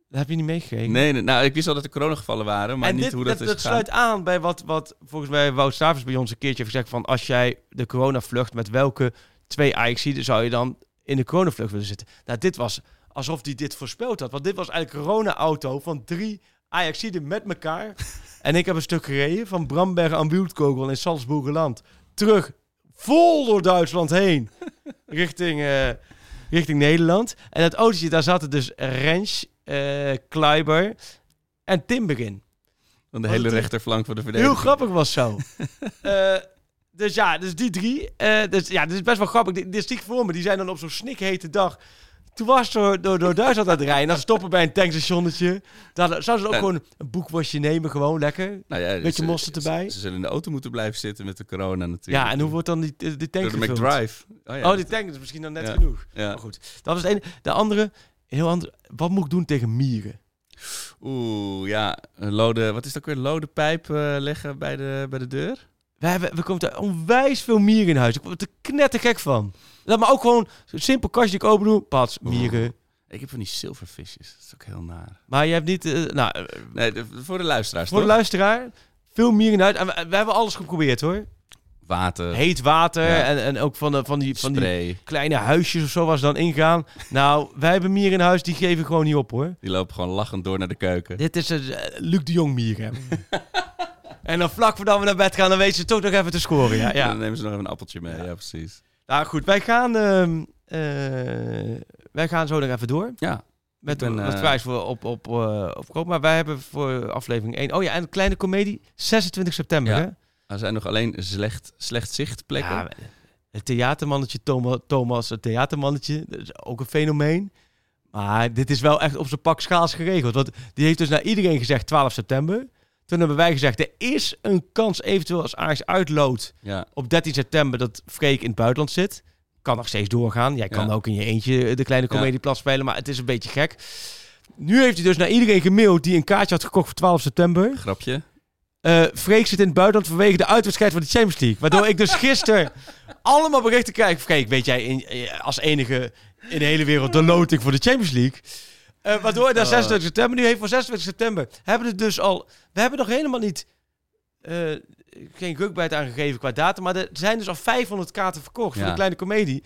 Dat heb je niet meegekregen. Nee, nee, nou, ik wist al dat er coronagevallen waren, maar en niet dit, hoe dat, is dat gegaan. sluit aan bij wat, wat volgens mij Wout Stavers bij ons een keertje heeft gezegd van als jij de coronavlucht met welke twee Ajaxiden zou je dan in de coronavlucht willen zitten? Nou, dit was alsof hij dit voorspeld had, want dit was eigenlijk een corona-auto van drie Ajaxiden met elkaar. en ik heb een stuk gereden van Bramberg aan Wildkogel in Salzburgerland terug vol door Duitsland heen richting, eh, richting Nederland. En dat autootje, daar zaten dus Rens, eh Kleiber en Timber in. Van de Was hele het- rechterflank voor de verdediging. Heel grappig was zo. Eh, dus ja, dus die drie. eh, dus ja, dit is best wel grappig. Die, die zie ik voor me. Die zijn dan op zo'n snikhete dag. Toen was door, door, door Duitsland aan het rijden. Dan stoppen bij een tankstationnetje. Dan zouden ze ook En- gewoon een boekwasje nemen. Gewoon lekker. Nou ja, Beetje ze- mosterd ze- erbij. Ze, zullen in de auto moeten blijven zitten met de corona natuurlijk. Ja, en hoe wordt dan die, die tank Door de? McDrive. Oh, ja, Oh, die tank is misschien dan net Ja. genoeg. Ja. Maar goed, dat was het ene. De andere, heel ander. Wat moet ik doen tegen mieren? Oeh, ja. Een lode, wat is dat weer? Lode pijp eh, leggen bij de, bij de deur? We, hebben, we komen daar onwijs veel mieren in huis. Ik word er knettergek van. Dat maar ook gewoon zo'n simpel kastje die ik open doe. Pats, mieren. Ik heb van die zilvervisjes. Dat is ook heel naar. Maar je hebt niet... eh, nou, eh, Nee, de- voor de luisteraars voor de toch? luisteraar, veel mieren in huis. En we, we hebben alles geprobeerd hoor. Water, Heet water Ja. en, en ook van, de, van, die, van die spray. kleine huisjes of zo was dan ingaan. Nou, wij hebben mieren in huis, die geven gewoon niet op hoor. Die lopen gewoon lachend door naar de keuken. Dit is een eh, Luc de Jong mieren. en dan vlak voordat we naar bed gaan, dan weten ze toch nog even te scoren. Ja, ja. dan nemen ze nog even een appeltje mee. Ja, precies. Nou goed, wij gaan, ehm, eh, wij gaan zo nog even door. Ja. Met ben, wat eh, prijs voor op, op, eh, op koop. Maar wij hebben voor aflevering 1... Oh ja, en een kleine komedie. 26 september, Ja. hè? Er zijn nog alleen slecht, slecht zichtplekken. Ja, het theatermannetje Thomas, Thomas, het theatermannetje, dat is ook een fenomeen. Maar dit is wel echt op zijn pak schaals geregeld. Want die heeft dus naar iedereen gezegd 12 september. Toen hebben wij gezegd, er is een kans eventueel als Ajax uitloodt ja. op 13 september dat Freek in het buitenland zit. Kan nog steeds doorgaan. Jij kan Ja. ook in je eentje de kleine comedieplas spelen, maar het is een beetje gek. Nu heeft hij dus naar iedereen gemaild die een kaartje had gekocht voor 12 september. Grapje. Eh Freek zit in het buitenland vanwege de uitwedstrijd van de Champions League. Waardoor ik dus gisteren allemaal berichten krijg. Freek, weet jij in, eh, als enige in de hele wereld de loting voor de Champions League? Eh, waardoor naar 26 september, nu heeft voor 26 september, hebben het dus al... We hebben nog helemaal niet... eh, geen rukbijt aangegeven qua datum, maar er zijn dus al 500 kaarten verkocht voor Ja. de kleine komedie.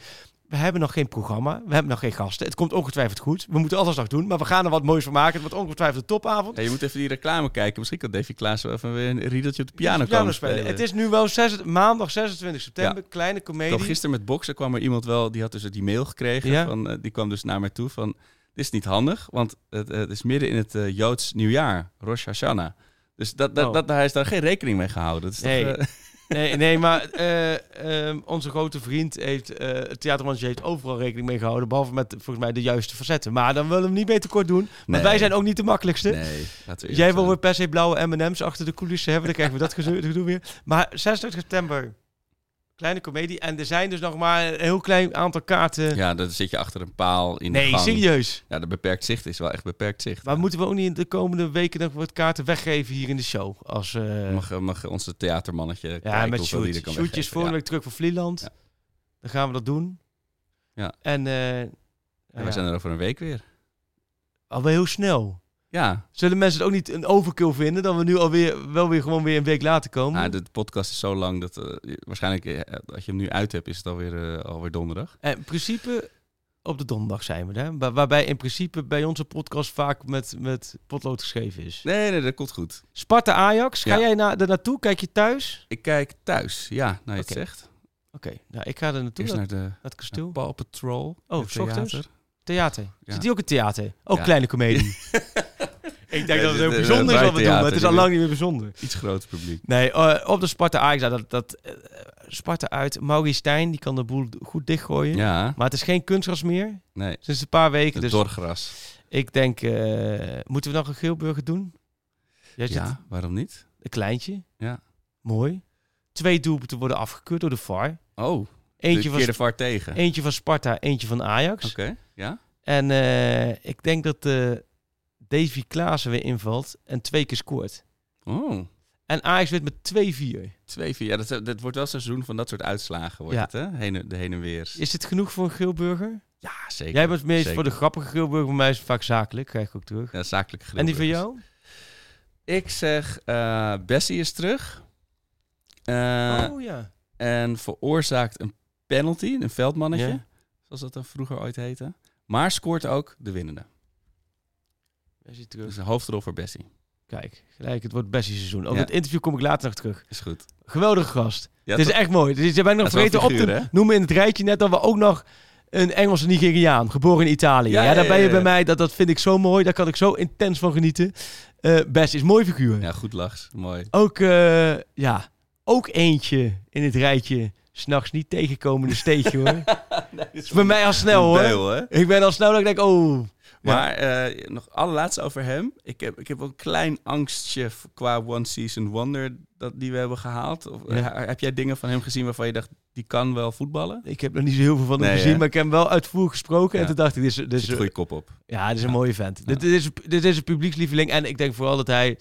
We hebben nog geen programma, we hebben nog geen gasten. Het komt ongetwijfeld goed. We moeten alles nog doen, maar we gaan er wat moois van maken. Het wordt ongetwijfeld een topavond. Ja, je moet even die reclame kijken. Misschien kan Davy Klaas wel even weer een riedeltje op de piano, Piano komen spelen. spelen. Het is nu wel zes, maandag 26 september, kleine Ik komedie. kwam gisteren met boksen kwam er iemand wel, die had dus die mail gekregen. Ja. Van, eh, die kwam dus naar mij toe van, dit is niet handig, want het, het is midden in het eh, Joods nieuwjaar, Rosh Hashanah. Dus dat, dat, Oh. dat, hij is daar geen rekening mee gehouden. Dat is Nee. toch, eh, Nee, nee maar eh, ehm, onze grote vriend heeft, het theatermannetje heeft overal rekening mee gehouden, behalve met volgens mij de juiste facetten. Maar dan willen we hem niet mee tekort doen, want Nee. wij zijn ook niet de makkelijkste. nee, Jij wil weer per se blauwe M&M's achter de coulissen hebben, dan krijgen we dat gedoe weer. Maar 26 september, kleine komedie. En er zijn dus nog maar een heel klein aantal kaarten. Ja, dan zit je achter een paal in de nee, gang. serieus. Ja, de beperkt zicht is wel echt beperkt zicht. Maar moeten we ook niet in de komende weken nog wat kaarten weggeven hier in de show? Als, eh, Mag, mag onze theatermannetje Ja, kijken met hoeveel die er shoot. kan volgende Ja. week terug voor Vlieland. Ja. Dan gaan we dat doen. Ja. En eh ja, we zijn er over een week weer. alweer heel snel. Ja, Zullen mensen het ook niet een overkill vinden dan we nu alweer wel weer gewoon weer een week later komen? nou, de podcast is zo lang dat eh, waarschijnlijk eh, als je hem nu uit hebt, is het alweer, eh, alweer donderdag. En in principe op de donderdag zijn we. Waar- waarbij in principe bij onze podcast vaak met, met potlood geschreven is. Nee, nee, dat komt goed. Sparta Ajax, ga Ja. jij na, er naartoe? Kijk je thuis? Ik kijk thuis. Ja, nou je het zegt. Oké, nou ik ga er naartoe. Eerst naar naar de het kasteel. Paw Patrol. Oh, het theater. Theater. Ja. Zit die ook in theater? Ook Ja. kleine comedie. ik denk dat het de- ook de- bijzonder is de wat we doen, maar het is al lang niet meer bijzonder. Iets groter publiek. Nee, eh, op de Sparta Ajax, ja, dat, dat eh, Sparta uit. Maurice Stijn, die kan de boel goed dichtgooien. Ja, Maar het is geen kunstgras meer. nee. Sinds een paar weken. Het Dus dorgras. ik denk, eh, moeten we nog een Geelburger doen? Jij zit Ja, waarom niet? een kleintje. Ja. Mooi. Twee doelpunten worden afgekeurd door de VAR. Oh, Eentje de van, de VAR tegen. Oké, eentje van Sparta, eentje van Ajax. ja? En ik denk dat eh Davy Klaassen weer invalt en twee keer scoort. Oh, En Ajax wint met 2-4. 2-4. Ja, dat, dat wordt wel een seizoen van dat soort uitslagen, wordt Ja. het, hè? Heen, de heen en weer. Is dit genoeg voor een? Ja, zeker. Jij bent meest voor de grappige Geelburger, voor mij is het vaak zakelijk, krijg ik ook terug. Ja, zakelijke en die van jou? Ik zeg, eh Bessie is terug. Eh, oh ja. En veroorzaakt een penalty, een veldmannetje. Ja. Zoals dat dan vroeger ooit heette. Maar scoort ook de winnende. Zit terug. Dus een hoofdrol voor Bessie. Kijk, gelijk, het wordt beste seizoen. Over Ja. het interview kom ik later nog terug. Is goed. Geweldige gast. Ja, het is echt mooi. Dus je bent nog Dat is vergeten op te hè? noemen in het rijtje net dat we ook nog een Engelse Nigeriaan, geboren in Italië. Ja, Ja, daar ben je bij mij. Dat, dat vind ik zo mooi. Daar kan ik zo intens van genieten. Best is mooi figuur. Ja, goed lachs. Mooi. Ook, eh, ja, ook eentje in het rijtje. S'nachts niet tegenkomende steegje hoor. is bij mij al snel hoor. Hè? Ik ben al snel dat ik denk, oh. Maar eh, nog allerlaatste over hem. Ik heb, ik heb ook een klein angstje qua One Season Wonder dat die we hebben gehaald. Of, eh, heb jij dingen van hem gezien waarvan je dacht, die kan wel voetballen? Ik heb nog niet zo heel veel van hem Nee, gezien, maar ik heb hem wel uitvoerig gesproken. En toen dacht ik, dit is, dit is, zit een goede kop op. ja, dit is een mooie vent. Dit, dit, is, dit is een publiekslieveling. En ik denk vooral dat hij,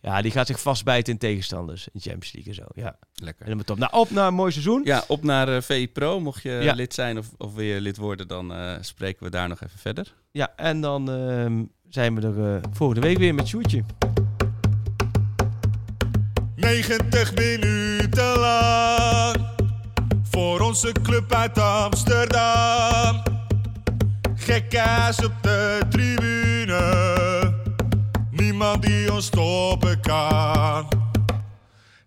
ja, die gaat zich vastbijten in tegenstanders. In Champions League en zo. Ja, Lekker. helemaal top. Nou, op naar een mooi seizoen. Ja, op naar eh, VI Pro. Mocht je Ja. lid zijn of, of wil je lid worden, dan eh, spreken we daar nog even verder. Ja, en dan ehm, zijn we er eh, volgende week weer met Sjoertje. 90 minuten lang voor onze club uit Amsterdam. Gekkaas op de tribune, niemand die ons stoppen kan.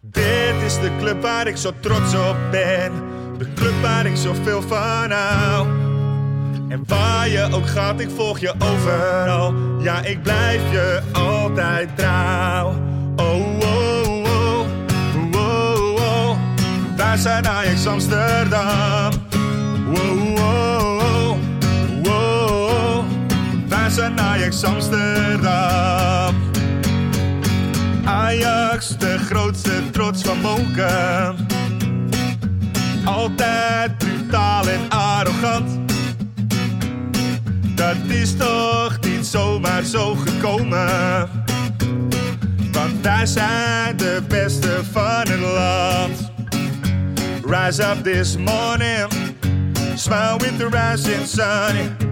Dit is de club waar ik zo trots op ben, de club waar ik zoveel van hou. En waar je ook gaat, ik volg je overal. Ja, ik blijf je altijd trouw. Oh, oh, oh, oh, oh, oh. Wij zijn Ajax Amsterdam. Zijn Ajax Amsterdam. Ajax, de grootste trots van Moken. Altijd brutaal en arrogant. Dat is toch niet zomaar zo gekomen. Want wij zijn de beste van het land. Rise up this morning, smile with the rising sun.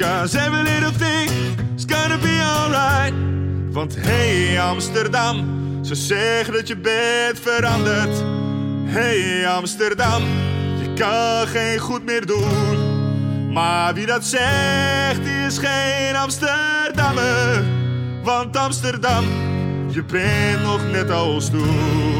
Cause every little thing is gonna be alright. Want hey Amsterdam, ze zeggen dat je bent veranderd. Hey Amsterdam, je kan geen goed meer doen. Maar wie dat zegt, die is geen Amsterdammer. Want Amsterdam, je bent nog net als toen.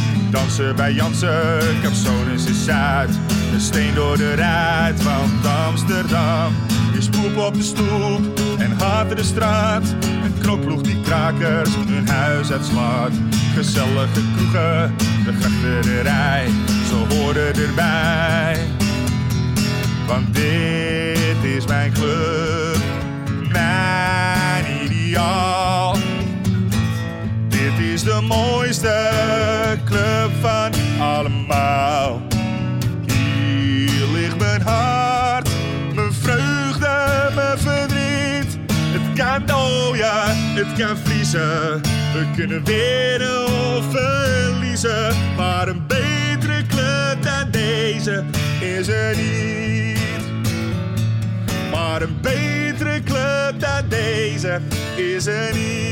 Dansen bij Jansen, Capsones is Zuid. Een steen door de ruit, want Amsterdam is poep op de stoep en haat de straat. Een knokploeg die krakers hun huis uitslaat. Gezellige kroegen, de grachterij, ze horen erbij. Want dit is mijn club, mijn ideaal. Is de mooiste club van allemaal. Hier ligt mijn hart, mijn vreugde, mijn verdriet. Het kan oh ja, het kan vriezen. We kunnen winnen of verliezen. Maar een betere club dan deze is er niet. Maar een betere club dan deze is er niet.